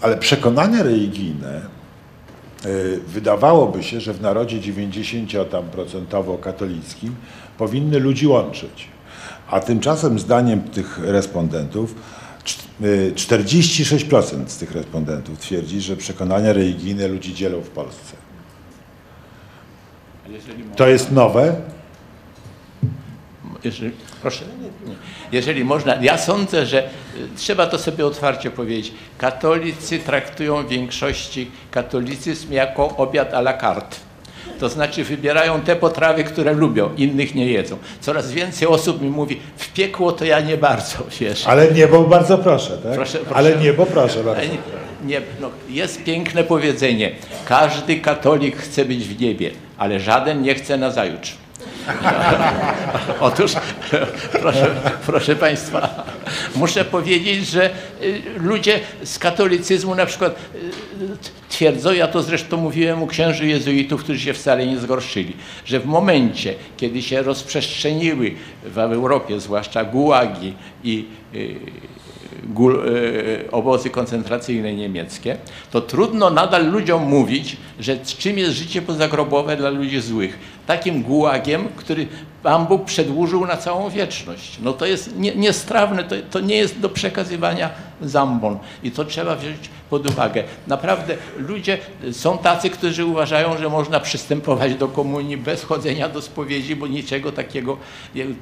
ale przekonania religijne e, wydawałoby się, że w narodzie 90 tam procentowo katolickim powinny ludzi łączyć. A tymczasem zdaniem tych respondentów 46% z tych respondentów twierdzi, że przekonania religijne ludzi dzielą w Polsce. To jest nowe? Jeżeli, proszę, nie. jeżeli można, ja sądzę, że y, trzeba to sobie otwarcie powiedzieć. Katolicy traktują w większości katolicyzm jako obiad à la carte. To znaczy wybierają te potrawy, które lubią, innych nie jedzą. Coraz więcej osób mi mówi, w piekło to ja nie bardzo, wiesz. Ale niebo bardzo proszę, tak? Proszę, proszę. Ale niebo proszę bardzo. Nie, no, jest piękne powiedzenie. Każdy katolik chce być w niebie, ale żaden nie chce na zajutrz. Otóż, proszę, proszę Państwa, muszę powiedzieć, że y, ludzie z katolicyzmu na przykład y, twierdzą, ja to zresztą mówiłem u księży jezuitów, którzy się wcale nie zgorszyli, że w momencie, kiedy się rozprzestrzeniły w Europie, zwłaszcza gułagi i y, e, obozy koncentracyjne niemieckie, to trudno nadal ludziom mówić, że czym jest życie pozagrobowe dla ludzi złych. Takim gułagiem, który Pan Bóg przedłużył na całą wieczność. No to jest nie, niestrawne, to, to nie jest do przekazywania zambon i to trzeba wziąć pod uwagę. Naprawdę ludzie są tacy, którzy uważają, że można przystępować do komunii bez chodzenia do spowiedzi, bo niczego takiego,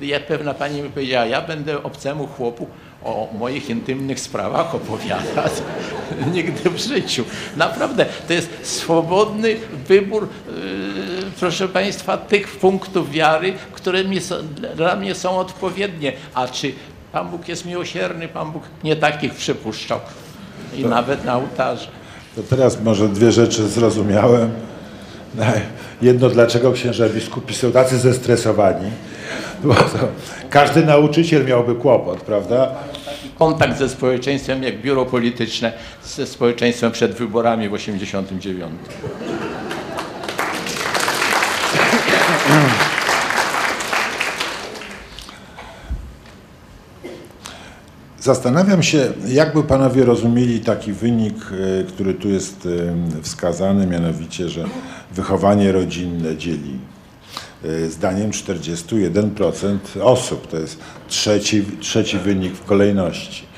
ja, pewna pani mi powiedziała, ja będę obcemu chłopu o moich intymnych sprawach opowiadać. Nigdy w życiu. Naprawdę, to jest swobodny wybór, yy, proszę Państwa, tych punktów wiary, które mi są, dla mnie są odpowiednie. A czy Pan Bóg jest miłosierny, Pan Bóg nie takich przypuszczał. I nawet na ołtarze. To teraz może dwie rzeczy zrozumiałem. Jedno, dlaczego księża biskupi są tacy zestresowani. Bo to każdy nauczyciel miałby kłopot, prawda? Kontakt ze społeczeństwem, jak biuro polityczne ze społeczeństwem przed wyborami w 89. Zastanawiam się, jakby panowie rozumieli taki wynik, e, który tu jest e, wskazany, mianowicie, że wychowanie rodzinne dzieli e, zdaniem 41% osób. To jest trzeci, trzeci wynik w kolejności.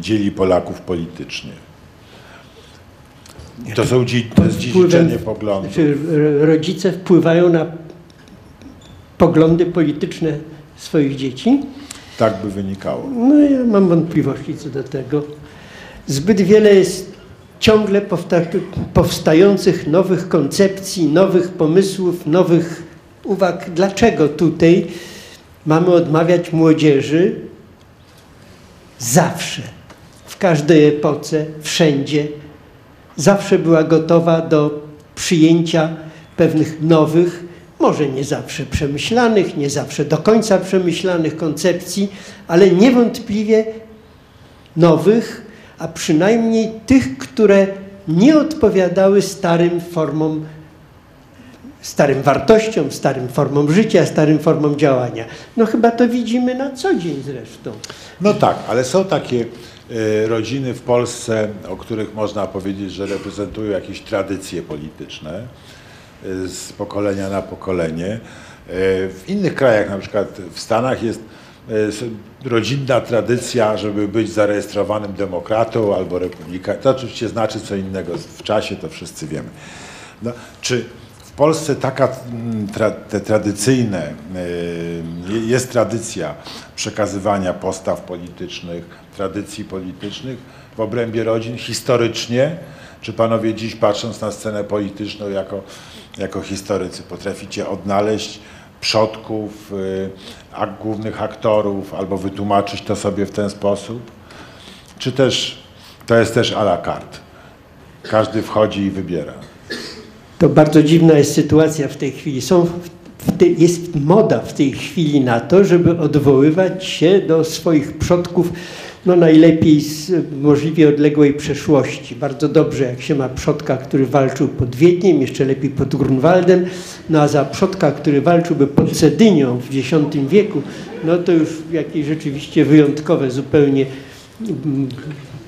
Dzieli Polaków politycznie. To, są, to jest dziedziczenie poglądów. Czy rodzice wpływają na poglądy polityczne swoich dzieci? Tak by wynikało. No ja mam wątpliwości co do tego. Zbyt wiele jest ciągle powstających nowych koncepcji, nowych pomysłów, nowych uwag. Dlaczego tutaj mamy odmawiać młodzieży zawsze, w każdej epoce, wszędzie, zawsze była gotowa do przyjęcia pewnych nowych, może nie zawsze przemyślanych, nie zawsze do końca przemyślanych koncepcji, ale niewątpliwie nowych, a przynajmniej tych, które nie odpowiadały starym formom, starym wartościom, starym formom życia, starym formom działania. No chyba to widzimy na co dzień zresztą. No tak, ale są takie e, rodziny w Polsce, o których można powiedzieć, że reprezentują jakieś tradycje polityczne z pokolenia na pokolenie. E, w innych krajach, na przykład w Stanach jest e, rodzinna tradycja, żeby być zarejestrowanym demokratą albo republikanem. To oczywiście znaczy co innego w czasie, to wszyscy wiemy. No, czy w Polsce taka tra, te tradycyjne, jest tradycja przekazywania postaw politycznych, tradycji politycznych w obrębie rodzin historycznie, czy panowie dziś patrząc na scenę polityczną jako jako historycy potraficie odnaleźć przodków, y, głównych aktorów, albo wytłumaczyć to sobie w ten sposób? Czy też to jest też à la carte? Każdy wchodzi i wybiera. To bardzo dziwna jest sytuacja w tej chwili. Są jest moda w tej chwili na to, żeby odwoływać się do swoich przodków no najlepiej z możliwie odległej przeszłości. Bardzo dobrze, jak się ma przodka, który walczył pod Wiedniem, jeszcze lepiej pod Grunwaldem, no a za przodka, który walczyłby pod Cedynią w X wieku, no to już jakieś rzeczywiście wyjątkowe zupełnie mm,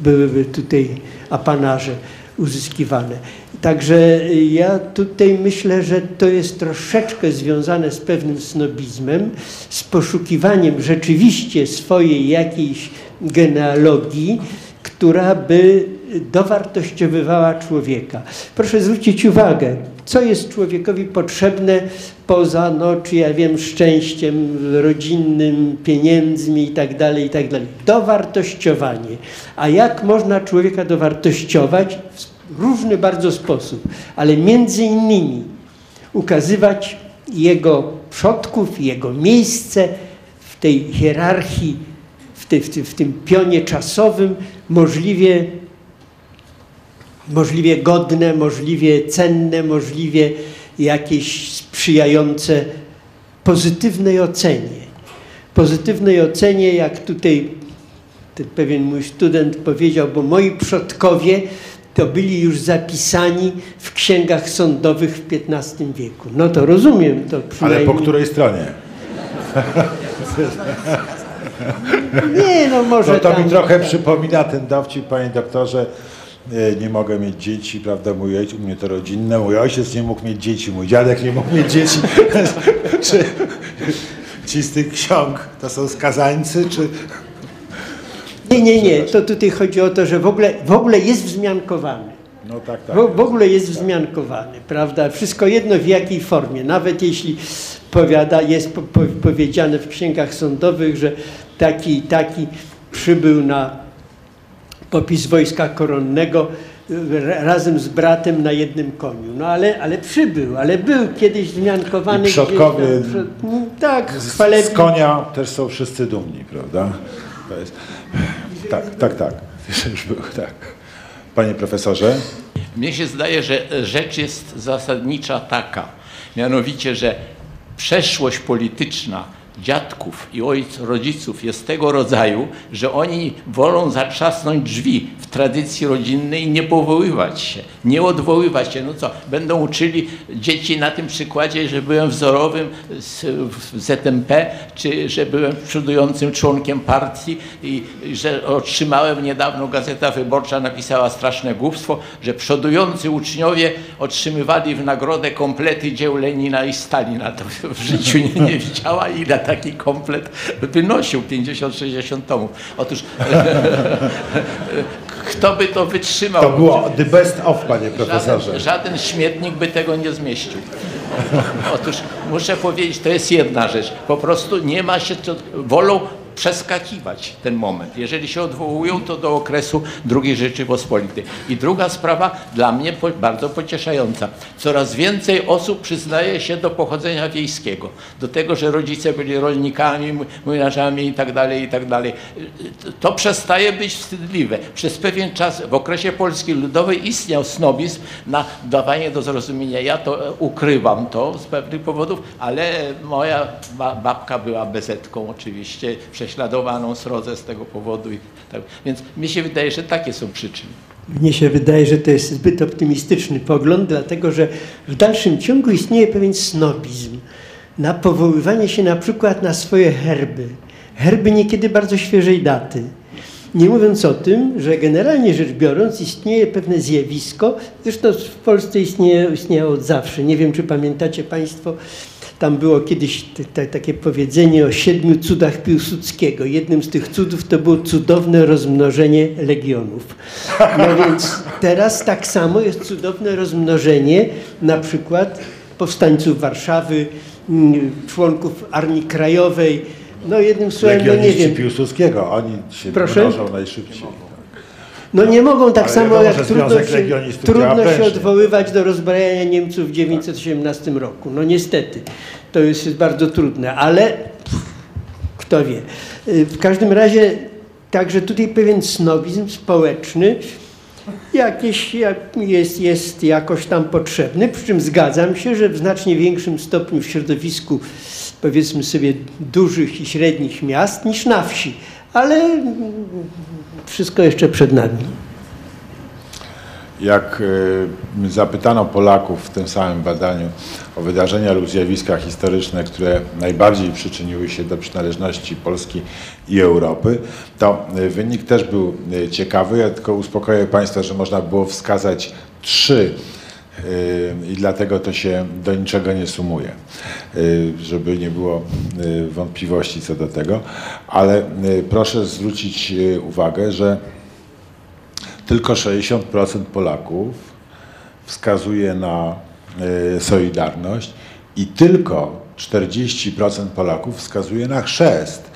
byłyby tutaj apanarze uzyskiwane. Także ja tutaj myślę, że to jest troszeczkę związane z pewnym snobizmem, z poszukiwaniem rzeczywiście swojej jakiejś genealogii, która by dowartościowywała człowieka. Proszę zwrócić uwagę, Co jest człowiekowi potrzebne poza, no, czy ja wiem, szczęściem rodzinnym, pieniędzmi i tak dalej, i tak. Dowartościowanie. A jak można człowieka dowartościować? W różny bardzo sposób, ale między innymi ukazywać jego przodków, jego miejsce w tej hierarchii, w, tym, w tym pionie czasowym możliwie, możliwie godne, możliwie cenne, możliwie jakieś sprzyjające pozytywnej ocenie. Pozytywnej ocenie, jak tutaj pewien mój student powiedział, bo moi przodkowie to byli już zapisani w księgach sądowych w XV wieku. No to rozumiem to Ale przynajmniej. po której stronie? Nie, no może No to tam, mi trochę tak. przypomina ten dowcip, panie doktorze. e, Nie mogę mieć dzieci, prawda? Mój ojciec, u mnie to rodzinne, mój ojciec nie mógł mieć dzieci, mój dziadek nie mógł mieć dzieci. czy ci z tych ksiąg to są skazańcy, czy Nie, nie, nie. To tutaj chodzi o to, że w ogóle, w ogóle jest wzmiankowany. no tak, tak. W, w ogóle jest wzmiankowany, prawda? Wszystko jedno w jakiej formie. Nawet jeśli powiada, jest po, po, powiedziane w księgach sądowych, że taki i taki przybył na popis wojska koronnego e, razem z bratem na jednym koniu. No ale, ale przybył, ale był kiedyś wzmiankowany. I gdzieś przodkowie tam przed- no, tak, Z, konia też są wszyscy dumni, prawda? To jest... Tak, tak, tak. Już był, tak. Panie profesorze, Mnie się zdaje, że rzecz jest zasadnicza taka, mianowicie, że przeszłość polityczna dziadków i ojc, rodziców jest tego rodzaju, że oni wolą zatrzasnąć drzwi w tradycji rodzinnej i nie powoływać się, nie odwoływać się. No co, będą uczyli dzieci na tym przykładzie, że byłem wzorowym z, w ZMP, czy że byłem przodującym członkiem partii i, że otrzymałem niedawno Gazeta Wyborcza napisała straszne głupstwo, że przodujący uczniowie otrzymywali w nagrodę komplety dzieł Lenina i Stalina. To w życiu nie, nie widziała i na taki komplet wynosił 50-60 tomów. Otóż kto by to wytrzymał? to było the best of, panie profesorze. Żaden, żaden śmietnik by tego nie zmieścił. Otóż muszę powiedzieć, to jest jedna rzecz. Po prostu nie ma się, co, wolą przeskakiwać ten moment. Jeżeli się odwołują, to do okresu II Rzeczypospolitej. I druga sprawa, dla mnie bardzo pocieszająca. Coraz więcej osób przyznaje się do pochodzenia wiejskiego. Do tego, że rodzice byli rolnikami, młynarzami i tak dalej, i tak. To przestaje być wstydliwe. Przez pewien czas w okresie Polski Ludowej istniał snobizm na dawanie do zrozumienia. Ja to e, ukrywam to z pewnych powodów, ale moja ba- babka była bezetką oczywiście, prześladowaną srodze z tego powodu. I tak. Więc mi się wydaje, że takie są przyczyny. Mnie się wydaje, że to jest zbyt optymistyczny pogląd, dlatego że w dalszym ciągu istnieje pewien snobizm na powoływanie się na przykład na swoje herby. Herby niekiedy bardzo świeżej daty. Nie mówiąc o tym, że generalnie rzecz biorąc istnieje pewne zjawisko, zresztą w Polsce istnieje, istniało od zawsze. Nie wiem, czy pamiętacie Państwo, tam było kiedyś takie powiedzenie o siedmiu cudach Piłsudskiego. Jednym z tych cudów to było cudowne rozmnożenie legionów. No więc teraz tak samo jest cudowne rozmnożenie na przykład powstańców Warszawy, mm, członków Armii Krajowej. No jednym słowem, no nie wiem, Piłsudskiego, oni się Proszę? mnożą najszybciej. No nie mogą tak Ale samo jak trudno się, trudno się odwoływać do rozbrajania Niemców w 1918 roku. No niestety, to jest, bardzo trudne, ale pff, kto wie. Y, W każdym razie także tutaj pewien snobizm społeczny jakieś, jak- jest, jest jakoś tam potrzebny, przy czym zgadzam się, że w znacznie większym stopniu w środowisku powiedzmy sobie dużych i średnich miast niż na wsi, ale wszystko jeszcze przed nami. Jak y, zapytano Polaków w tym samym badaniu o wydarzenia lub zjawiska historyczne, które najbardziej przyczyniły się do przynależności Polski i Europy, to y, wynik też był y, ciekawy. Ja tylko uspokoję Państwa, że można było wskazać trzy i dlatego to się do niczego nie sumuje, y, żeby nie było y, wątpliwości co do tego. Ale y, proszę zwrócić uwagę, że tylko 60% Polaków wskazuje na Solidarność i tylko 40% Polaków wskazuje na chrzest.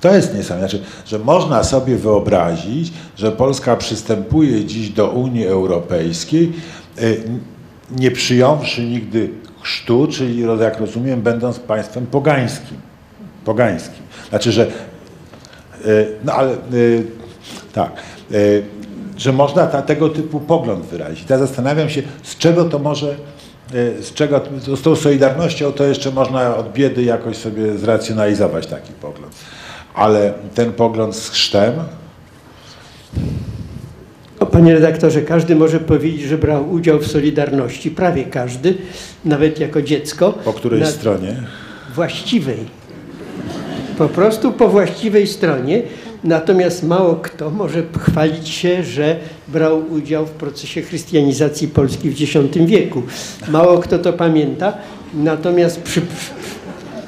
To jest niesamowite, znaczy, że można sobie wyobrazić, że Polska przystępuje dziś do Unii Europejskiej, nie przyjąwszy nigdy chrztu, czyli jak rozumiem, będąc państwem pogańskim. Pogańskim. Znaczy, że E, No ale e, tak, e, że można ta, tego typu pogląd wyrazić. Ja zastanawiam się, z czego to może, z czego, z tą solidarnością to jeszcze można od biedy jakoś sobie zracjonalizować taki pogląd. Ale ten pogląd z chrztem, Panie redaktorze, każdy może powiedzieć, że brał udział w Solidarności, prawie każdy, nawet jako dziecko. po której Na- stronie, właściwej. Po prostu po właściwej stronie. Natomiast mało kto może chwalić się, że brał udział w procesie chrystianizacji Polski w X wieku. Mało kto to pamięta, natomiast przy, przy,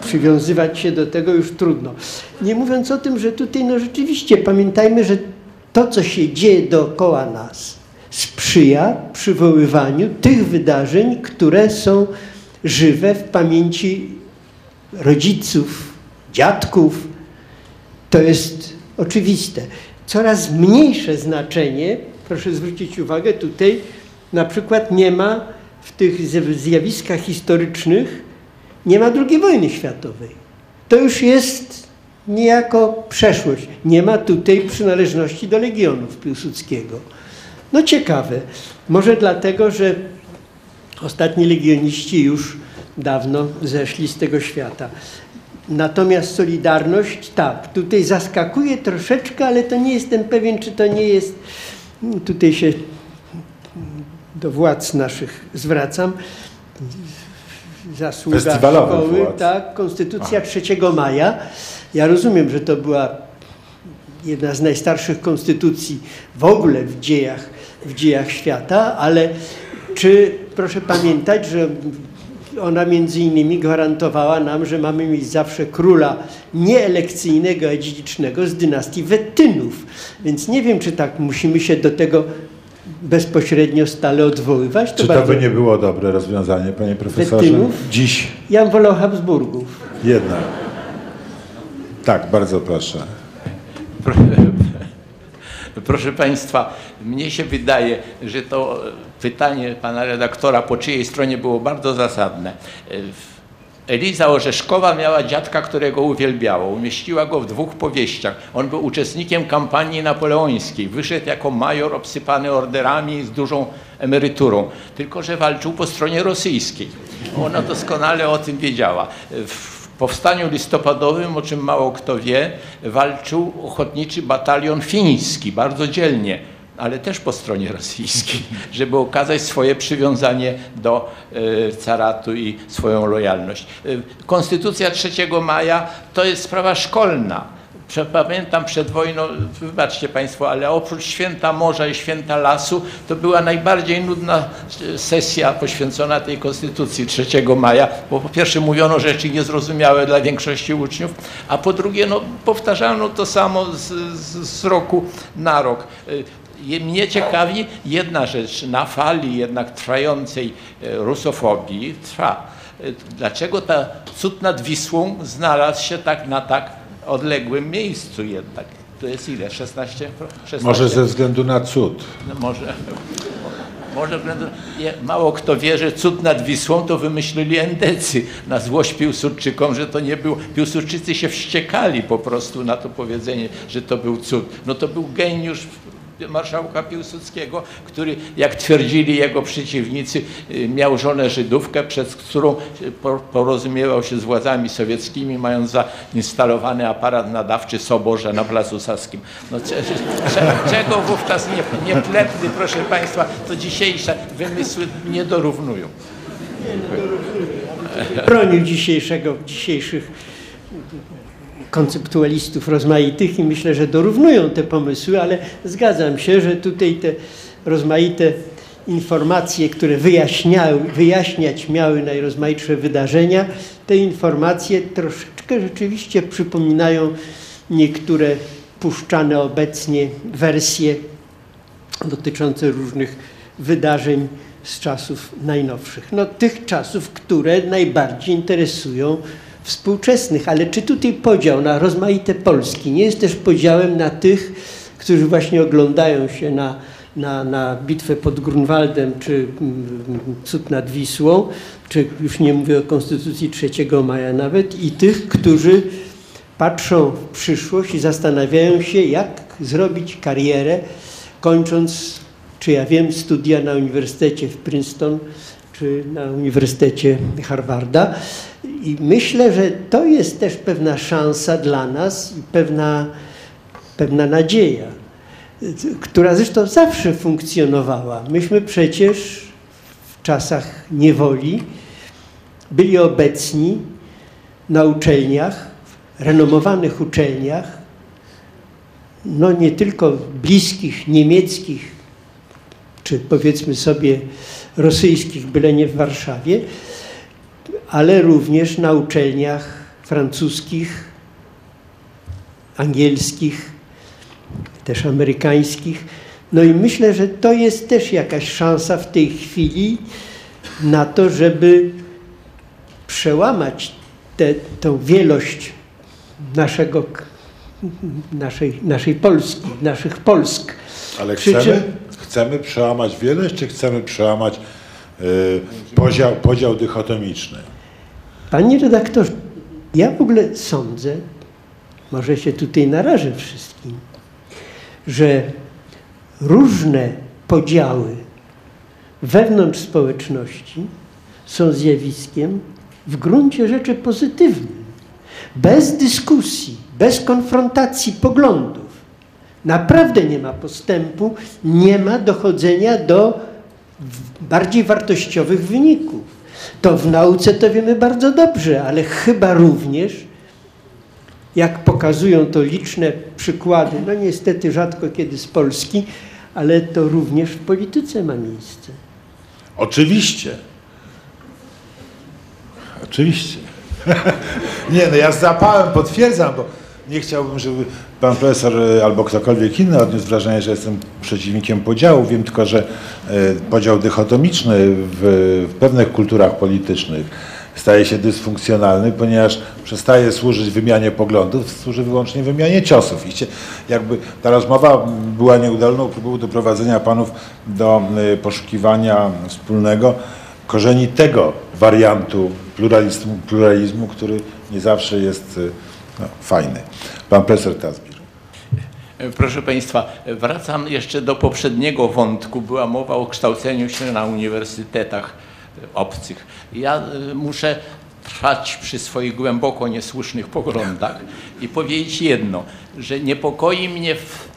przywiązywać się do tego już trudno. Nie mówiąc o tym, że tutaj no rzeczywiście pamiętajmy, że to, co się dzieje dookoła nas, sprzyja przywoływaniu tych wydarzeń, które są żywe w pamięci rodziców, dziadków. To jest oczywiste. Coraz mniejsze znaczenie, proszę zwrócić uwagę, tutaj na przykład nie ma w tych zjaw- zjawiskach historycznych, nie ma II wojny światowej. To już jest niejako przeszłość. Nie ma tutaj przynależności do legionów Piłsudskiego. No ciekawe. Może dlatego, że ostatni legioniści już dawno zeszli z tego świata. Natomiast Solidarność, tak, tutaj zaskakuje troszeczkę, ale to nie jestem pewien, czy to nie jest, tutaj się do władz naszych zwracam, zasługa szkoły, władz. tak, Konstytucja 3 maja. Ja rozumiem, że to była jedna z najstarszych konstytucji w ogóle w dziejach, w dziejach świata, ale czy proszę pamiętać, że ona między innymi gwarantowała nam, że mamy mieć zawsze króla nie elekcyjnego, a dziedzicznego z dynastii Wettynów. Więc nie wiem, czy tak musimy się do tego bezpośrednio stale odwoływać. czy to bardzo- by nie było dobre rozwiązanie, panie profesorze? Wettynów? Dziś Ja wolał Habsburgów. jednak. Tak, bardzo proszę. Proszę Państwa, mnie się wydaje, że to e, pytanie pana redaktora, po czyjej stronie było bardzo zasadne. E, Eliza Orzeszkowa miała dziadka, którego uwielbiała. Umieściła go w dwóch powieściach. On był uczestnikiem kampanii napoleońskiej. Wyszedł jako major obsypany orderami z dużą emeryturą. Tylko, że walczył po stronie rosyjskiej. Ona doskonale o tym wiedziała. W powstaniu listopadowym, o czym mało kto wie, walczył ochotniczy batalion fiński, bardzo dzielnie, ale też po stronie rosyjskiej, żeby okazać swoje przywiązanie do e, caratu i swoją lojalność. E, Konstytucja 3 maja to jest sprawa szkolna. Pamiętam przed wojną, wybaczcie Państwo, ale oprócz święta morza i święta lasu, to była najbardziej nudna e, sesja poświęcona tej konstytucji 3 maja, bo po pierwsze mówiono rzeczy niezrozumiałe dla większości uczniów, a po drugie no, powtarzano to samo z, z, z roku na rok. E, Mnie ciekawi jedna rzecz, na fali jednak trwającej e, rusofobii trwa. Dlaczego ta cud nad Wisłą znalazł się tak na tak odległym miejscu jednak? To jest ile? 16? 16? Może ze względu na cud. No może. Może względu, mało kto wie, że cud nad Wisłą to wymyślili endecy na złość Piłsudczykom, że to nie był. Piłsudczycy się wściekali po prostu na to powiedzenie, że to był cud. No to był geniusz marszałka Piłsudskiego, który, jak twierdzili jego przeciwnicy, y, miał żonę Żydówkę, przez którą y, po- porozumiewał się z władzami sowieckimi, mając zainstalowany aparat nadawczy Soborze na Placu Saskim. No, cze, cze, czego wówczas nie, nie plepny, proszę Państwa, to dzisiejsze wymysły nie dorównują. bronił dzisiejszego, dzisiejszych konceptualistów rozmaitych i myślę, że dorównują te pomysły, ale zgadzam się, że tutaj te rozmaite informacje, które wyjaśniały, wyjaśniać miały najrozmaitsze wydarzenia, te informacje troszeczkę rzeczywiście przypominają niektóre puszczane obecnie wersje dotyczące różnych wydarzeń z czasów najnowszych. No, tych czasów, które najbardziej interesują współczesnych. Ale czy tutaj podział na rozmaite Polski nie jest też podziałem na tych, którzy właśnie oglądają się na, na, na bitwę pod Grunwaldem, czy mm, cud nad Wisłą, czy już nie mówię o Konstytucji 3 maja nawet, i tych, którzy patrzą w przyszłość i zastanawiają się, jak zrobić karierę, kończąc, czy ja wiem, studia na Uniwersytecie w Princeton, czy na Uniwersytecie Harvarda. I myślę, że to jest też pewna szansa dla nas i pewna, pewna nadzieja, która zresztą zawsze funkcjonowała. Myśmy przecież w czasach niewoli byli obecni na uczelniach, renomowanych uczelniach, no nie tylko bliskich, niemieckich, czy powiedzmy sobie rosyjskich, byle nie w Warszawie, ale również na uczelniach francuskich, angielskich, też amerykańskich. No i myślę, że to jest też jakaś szansa w tej chwili na to, żeby przełamać tę wielość naszego, naszej, naszej Polski, naszych Polsk. Ale Przy chcemy, czym- chcemy przełamać wielość, czy chcemy przełamać y, podział, podział dychotomiczny? Panie redaktorze, ja w ogóle sądzę, może się tutaj narażę wszystkim, że różne podziały wewnątrz społeczności są zjawiskiem w gruncie rzeczy pozytywnym. Bez dyskusji, bez konfrontacji poglądów naprawdę nie ma postępu, nie ma dochodzenia do bardziej wartościowych wyników. To w nauce to wiemy bardzo dobrze, ale chyba również, jak pokazują to liczne przykłady, no niestety rzadko kiedy z Polski, ale to również w polityce ma miejsce. Oczywiście. Oczywiście. nie, no ja z zapałem potwierdzam, bo nie chciałbym, żeby pan profesor e, albo ktokolwiek inny odniósł wrażenie, że jestem przeciwnikiem podziału. Wiem tylko, że e, podział dychotomiczny w, pewnych kulturach politycznych staje się dysfunkcjonalny, ponieważ przestaje służyć wymianie poglądów, służy wyłącznie wymianie ciosów. I jakby ta rozmowa była nieudolną próbą doprowadzenia panów do y, poszukiwania wspólnego korzeni tego wariantu pluralizmu, pluralizmu który nie zawsze jest no, fajny. Pan profesor Tazbir. Proszę Państwa, wracam jeszcze do poprzedniego wątku. Była mowa o kształceniu się na uniwersytetach obcych. Ja y, muszę trwać przy swoich głęboko niesłusznych poglądach i powiedzieć jedno, że niepokoi mnie w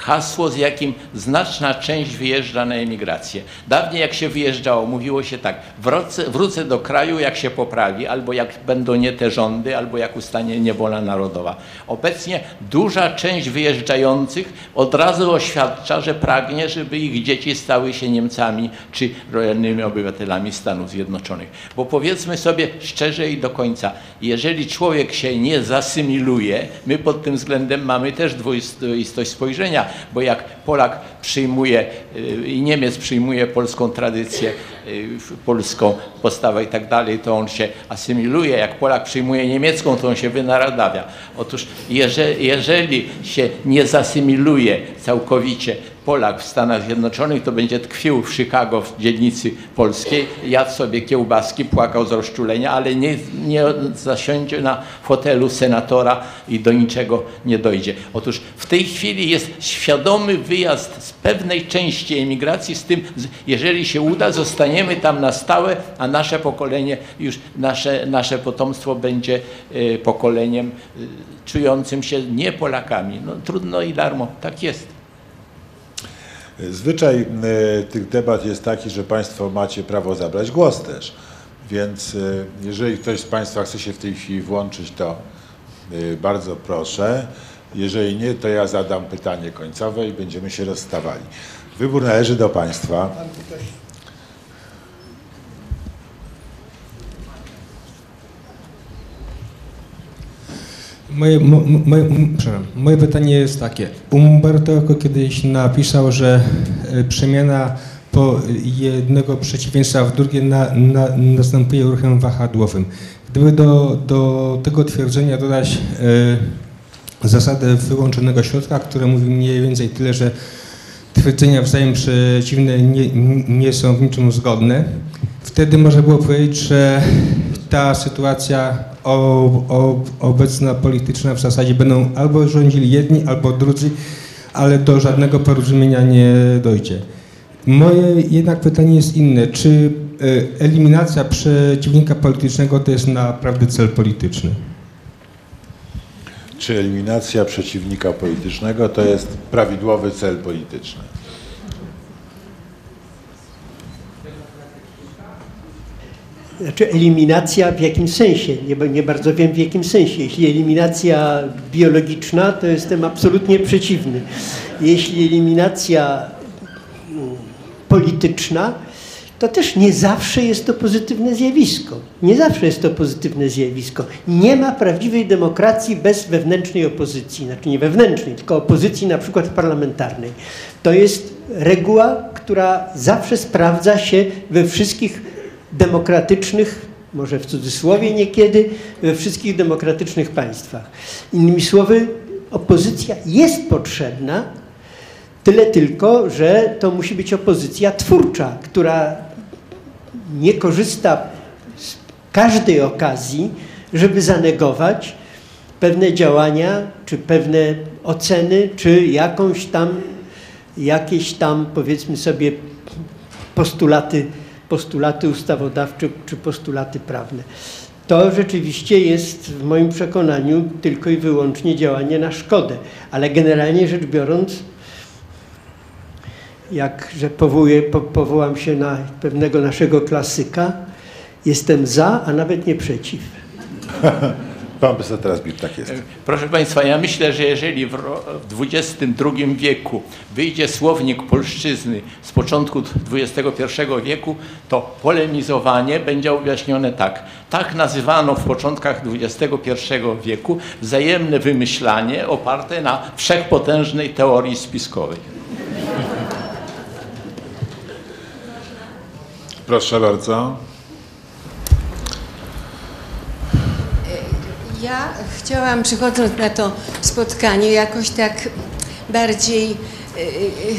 hasło, z jakim znaczna część wyjeżdża na emigrację. Dawniej jak się wyjeżdżało, mówiło się tak, wrócę, wrócę do kraju, jak się poprawi, albo jak będą nie te rządy, albo jak ustanie niewola narodowa. Obecnie duża część wyjeżdżających od razu oświadcza, że pragnie, żeby ich dzieci stały się Niemcami czy lojalnymi obywatelami Stanów Zjednoczonych. Bo powiedzmy sobie szczerze i do końca, jeżeli człowiek się nie zasymiluje, my pod tym względem mamy też dwoistość spojrzenia, bo jak Polak przyjmuje y, i Niemiec przyjmuje polską tradycję, polską postawę i tak dalej, to on się asymiluje. Jak Polak przyjmuje niemiecką, to on się wynaradawia. Otóż jeżeli, jeżeli się nie zasymiluje całkowicie Polak w Stanach Zjednoczonych, to będzie tkwił w Chicago w dzielnicy polskiej, jadł sobie kiełbaski, płakał z rozczulenia, ale nie, nie zasiądzie na fotelu senatora i do niczego nie dojdzie. Otóż w tej chwili jest świadomy wyjazd z pewnej części emigracji z tym, jeżeli się uda, zostaniemy tam na stałe, a nasze pokolenie, już nasze, nasze potomstwo będzie e, pokoleniem e, czującym się nie Polakami. No trudno i darmo, tak jest. Zwyczaj y, tych debat jest taki, że Państwo macie prawo zabrać głos też. Więc jeżeli ktoś z Państwa chce się w tej chwili włączyć, to bardzo proszę. Jeżeli nie, to ja zadam pytanie końcowe i będziemy się rozstawali. Wybór należy do Państwa. Moje, mo, mo- moje, moje pytanie jest takie. Umberto kiedyś napisał, że e, przemiana po jednego przeciwieństwa w drugie na, na, następuje ruchem wahadłowym. Gdyby do, do tego twierdzenia dodać e, zasadę wyłączonego środka, które mówi mniej więcej tyle, że twierdzenia wzajem przeciwne nie, nie są w niczym zgodne, wtedy można było powiedzieć, że ta sytuacja obecna polityczna w zasadzie będą albo rządzili jedni, albo drudzy, ale do żadnego porozumienia nie dojdzie. Moje jednak pytanie jest inne. Czy e, eliminacja przeciwnika politycznego to jest naprawdę cel polityczny? Czy eliminacja przeciwnika politycznego to jest prawidłowy cel polityczny? Znaczy eliminacja w jakim sensie? Nie, nie bardzo wiem w jakim sensie. Jeśli eliminacja biologiczna, to jestem absolutnie przeciwny. Jeśli eliminacja mm, polityczna, to też nie zawsze jest to pozytywne zjawisko. Nie zawsze jest to pozytywne zjawisko. Nie ma prawdziwej demokracji bez wewnętrznej opozycji. Znaczy nie wewnętrznej, tylko opozycji na przykład parlamentarnej. To jest reguła, która zawsze sprawdza się we wszystkich demokratycznych, może w cudzysłowie niekiedy, we wszystkich demokratycznych państwach. Innymi słowy, opozycja jest potrzebna, tyle tylko, że to musi być opozycja twórcza, która nie korzysta z każdej okazji, żeby zanegować pewne działania, czy pewne oceny, czy jakąś tam, jakieś tam, powiedzmy sobie, postulaty postulaty ustawodawcze czy postulaty prawne. To rzeczywiście jest w moim przekonaniu tylko i wyłącznie działanie na szkodę, ale generalnie rzecz biorąc, jak że powołuję, po, powołam się na pewnego naszego klasyka, jestem za, a nawet nie przeciw. Pan profesor teraz tak jest. Proszę Państwa, ja myślę, że jeżeli w XXI wieku wyjdzie słownik polszczyzny z początku XXI wieku, to polemizowanie będzie objaśnione tak. Tak nazywano w początkach XXI wieku wzajemne wymyślanie oparte na wszechpotężnej teorii spiskowej. Proszę bardzo. Ja chciałam, przychodząc na to spotkanie, jakoś tak bardziej, y,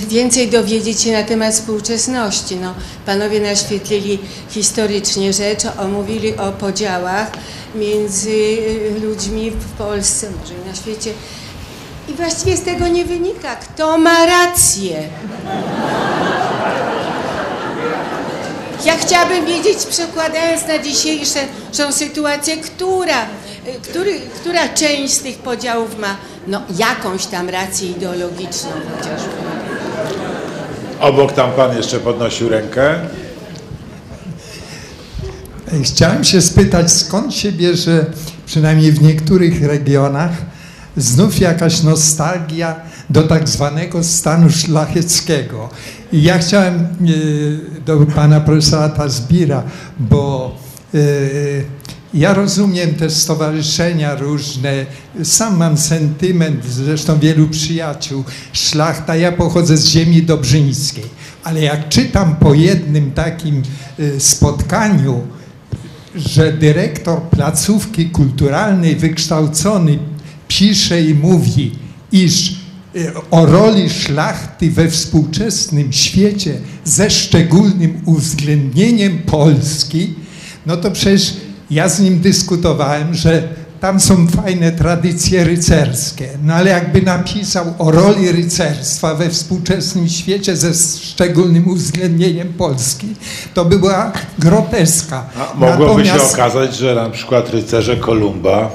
y, więcej dowiedzieć się na temat współczesności. No, panowie naświetlili historycznie rzecz, omówili o podziałach między y, ludźmi w Polsce, może i na świecie. I właściwie z tego nie wynika, kto ma rację. Ja chciałabym wiedzieć, przekładając na dzisiejszą sytuację, która, który, która część z tych podziałów ma no, jakąś tam rację ideologiczną chociażby. Obok tam pan jeszcze podnosił rękę. Chciałem się spytać, skąd się bierze, przynajmniej w niektórych regionach, znów jakaś nostalgia do tak zwanego stanu szlacheckiego. I ja chciałem e, do pana profesora Tazbira, bo e, ja rozumiem te stowarzyszenia różne, sam mam sentyment, zresztą wielu przyjaciół, szlachta, ja pochodzę z ziemi dobrzyńskiej, ale jak czytam po jednym takim e, spotkaniu, że dyrektor placówki kulturalnej wykształcony pisze i mówi, iż e, o roli szlachty we współczesnym świecie ze szczególnym uwzględnieniem Polski, no to przecież ja z nim dyskutowałem, że tam są fajne tradycje rycerskie, no ale jakby napisał o roli rycerstwa we współczesnym świecie ze szczególnym uwzględnieniem Polski, to by była groteska. A mogłoby się Natomiast- okazać, że na przykład rycerze Kolumba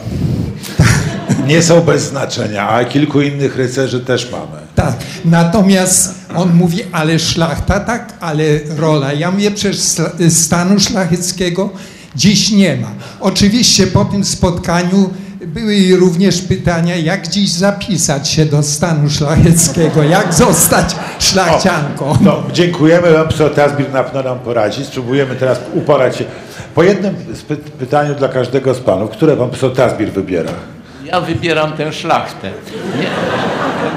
nie są bez znaczenia, a kilku innych rycerzy też mamy. Tak, natomiast on mówi, ale szlachta tak, ale rola. Ja mówię, przecież stanu szlacheckiego dziś nie ma. Oczywiście po tym spotkaniu były również pytania, jak dziś zapisać się do stanu szlacheckiego, jak zostać szlachcianką. No, dziękujemy, profesor Tazbir na pewno nam poradzi. Spróbujemy teraz uporać się. Po jednym spy- pytaniu dla każdego z panów, które pan profesor Tazbir wybiera? Ja wybieram tę szlachtę. Nie,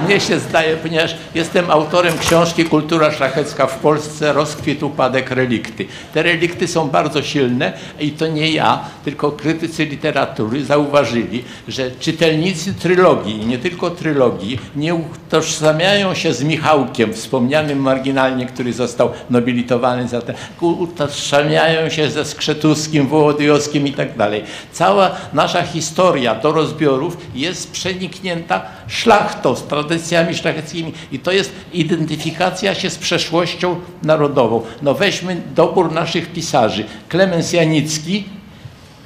mnie się zdaje, ponieważ jestem autorem książki Kultura szlachecka w Polsce, rozkwit, upadek, relikty. Te relikty są bardzo silne i to nie ja, tylko krytycy literatury zauważyli, że czytelnicy trylogii, nie tylko trylogii, nie utożsamiają się z Michałkiem, wspomnianym marginalnie, który został nobilitowany za ten, utożsamiają się ze Skrzetuskim, Wołodyjowskim i tak dalej. Cała nasza historia do rozbiorów jest przeniknięta szlachtą, z tradycjami szlacheckimi i to jest identyfikacja się z przeszłością narodową. No weźmy dobór naszych pisarzy. Klemens Janicki,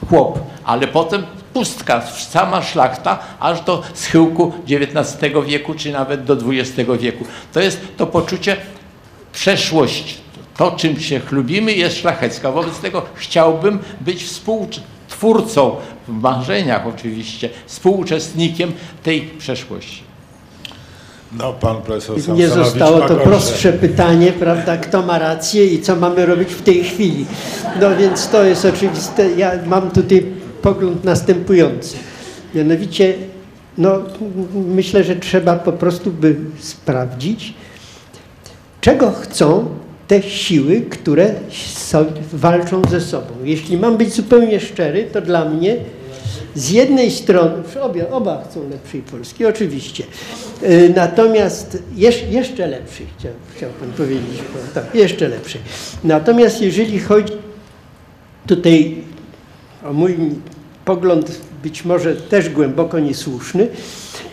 chłop, ale potem pustka, sama szlachta, aż do schyłku XIX wieku, czy nawet do XX wieku. To jest to poczucie przeszłości. To, czym się chlubimy, jest szlachecka. Wobec tego chciałbym być współtwórcą, w marzeniach oczywiście, współuczestnikiem tej przeszłości. No, pan profesor Nie Samsonowicz zostało ma to prostsze pytanie, prawda, kto ma rację i co mamy robić w tej chwili. No więc to jest oczywiste. Ja mam tutaj pogląd następujący. Mianowicie, no myślę, że trzeba po prostu by sprawdzić, czego chcą te siły, które walczą ze sobą. Jeśli mam być zupełnie szczery, to dla mnie z jednej strony, obie, oba chcą lepszej Polski, oczywiście. Y, Natomiast jeż, jeszcze lepszej, chciał, chciał Pan powiedzieć, tak, jeszcze lepszej. Natomiast jeżeli chodzi tutaj o mój pogląd, być może też głęboko niesłuszny,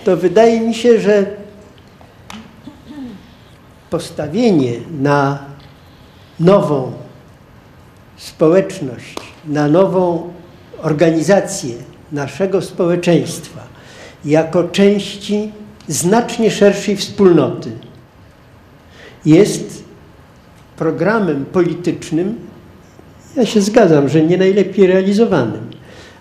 to wydaje mi się, że postawienie na nową społeczność, na nową organizację naszego społeczeństwa jako części znacznie szerszej wspólnoty jest programem politycznym, ja się zgadzam, że nie najlepiej realizowanym,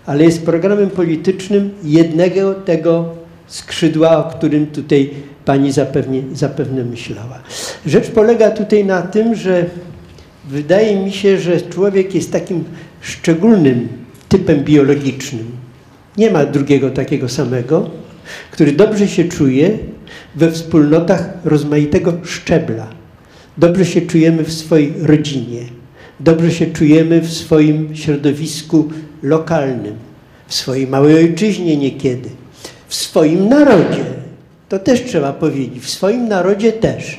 ale jest programem politycznym jednego tego skrzydła, o którym tutaj pani zapewne, zapewne myślała. Rzecz polega tutaj na tym, że wydaje mi się, że człowiek jest takim szczególnym typem biologicznym. Nie ma drugiego takiego samego, który dobrze się czuje we wspólnotach rozmaitego szczebla. Dobrze się czujemy w swojej rodzinie, dobrze się czujemy w swoim środowisku lokalnym, w swojej małej ojczyźnie niekiedy, w swoim narodzie. To też trzeba powiedzieć, w swoim narodzie też.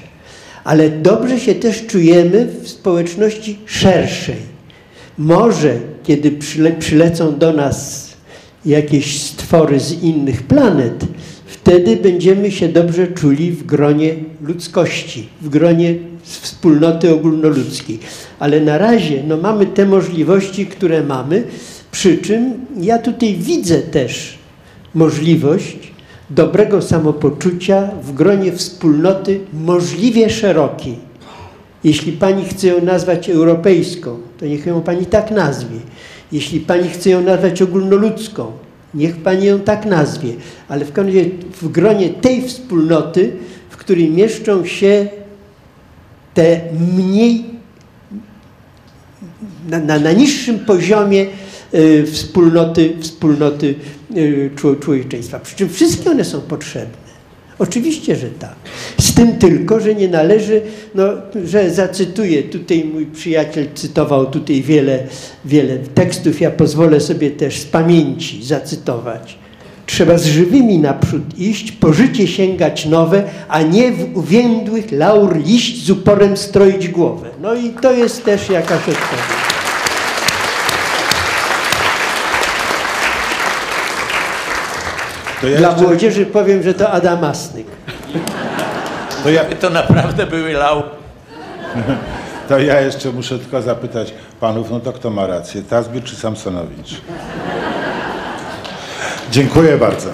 Ale dobrze się też czujemy w społeczności szerszej. Może, kiedy przyle, przylecą do nas jakieś stwory z innych planet, wtedy będziemy się dobrze czuli w gronie ludzkości, w gronie wspólnoty ogólnoludzkiej. Ale na razie no, mamy te możliwości, które mamy, przy czym ja tutaj widzę też możliwość dobrego samopoczucia w gronie wspólnoty możliwie szerokiej. Jeśli pani chce ją nazwać europejską, to niech ją pani tak nazwie. Jeśli pani chce ją nazwać ogólnoludzką, niech pani ją tak nazwie. Ale w, końcu w gronie tej wspólnoty, w której mieszczą się te mniej, na, na, na niższym poziomie y, wspólnoty, wspólnoty y, czło- człowieczeństwa. Przy czym wszystkie one są potrzebne. Oczywiście, że tak. Z tym tylko, że nie należy, no, że zacytuję, tutaj mój przyjaciel cytował tutaj wiele, wiele tekstów, ja pozwolę sobie też z pamięci zacytować. Trzeba z żywymi naprzód iść, po życie sięgać nowe, a nie w uwiędłych laur liść z uporem stroić głowę. No i to jest też jakaś odpowiedź. To ja, Dla jeszcze, młodzieży powiem, że to Adam Asnyk. to, ja, To naprawdę były lau. to ja jeszcze muszę tylko zapytać panów, no to kto ma rację, Tazbir czy Samsonowicz? Dziękuję bardzo.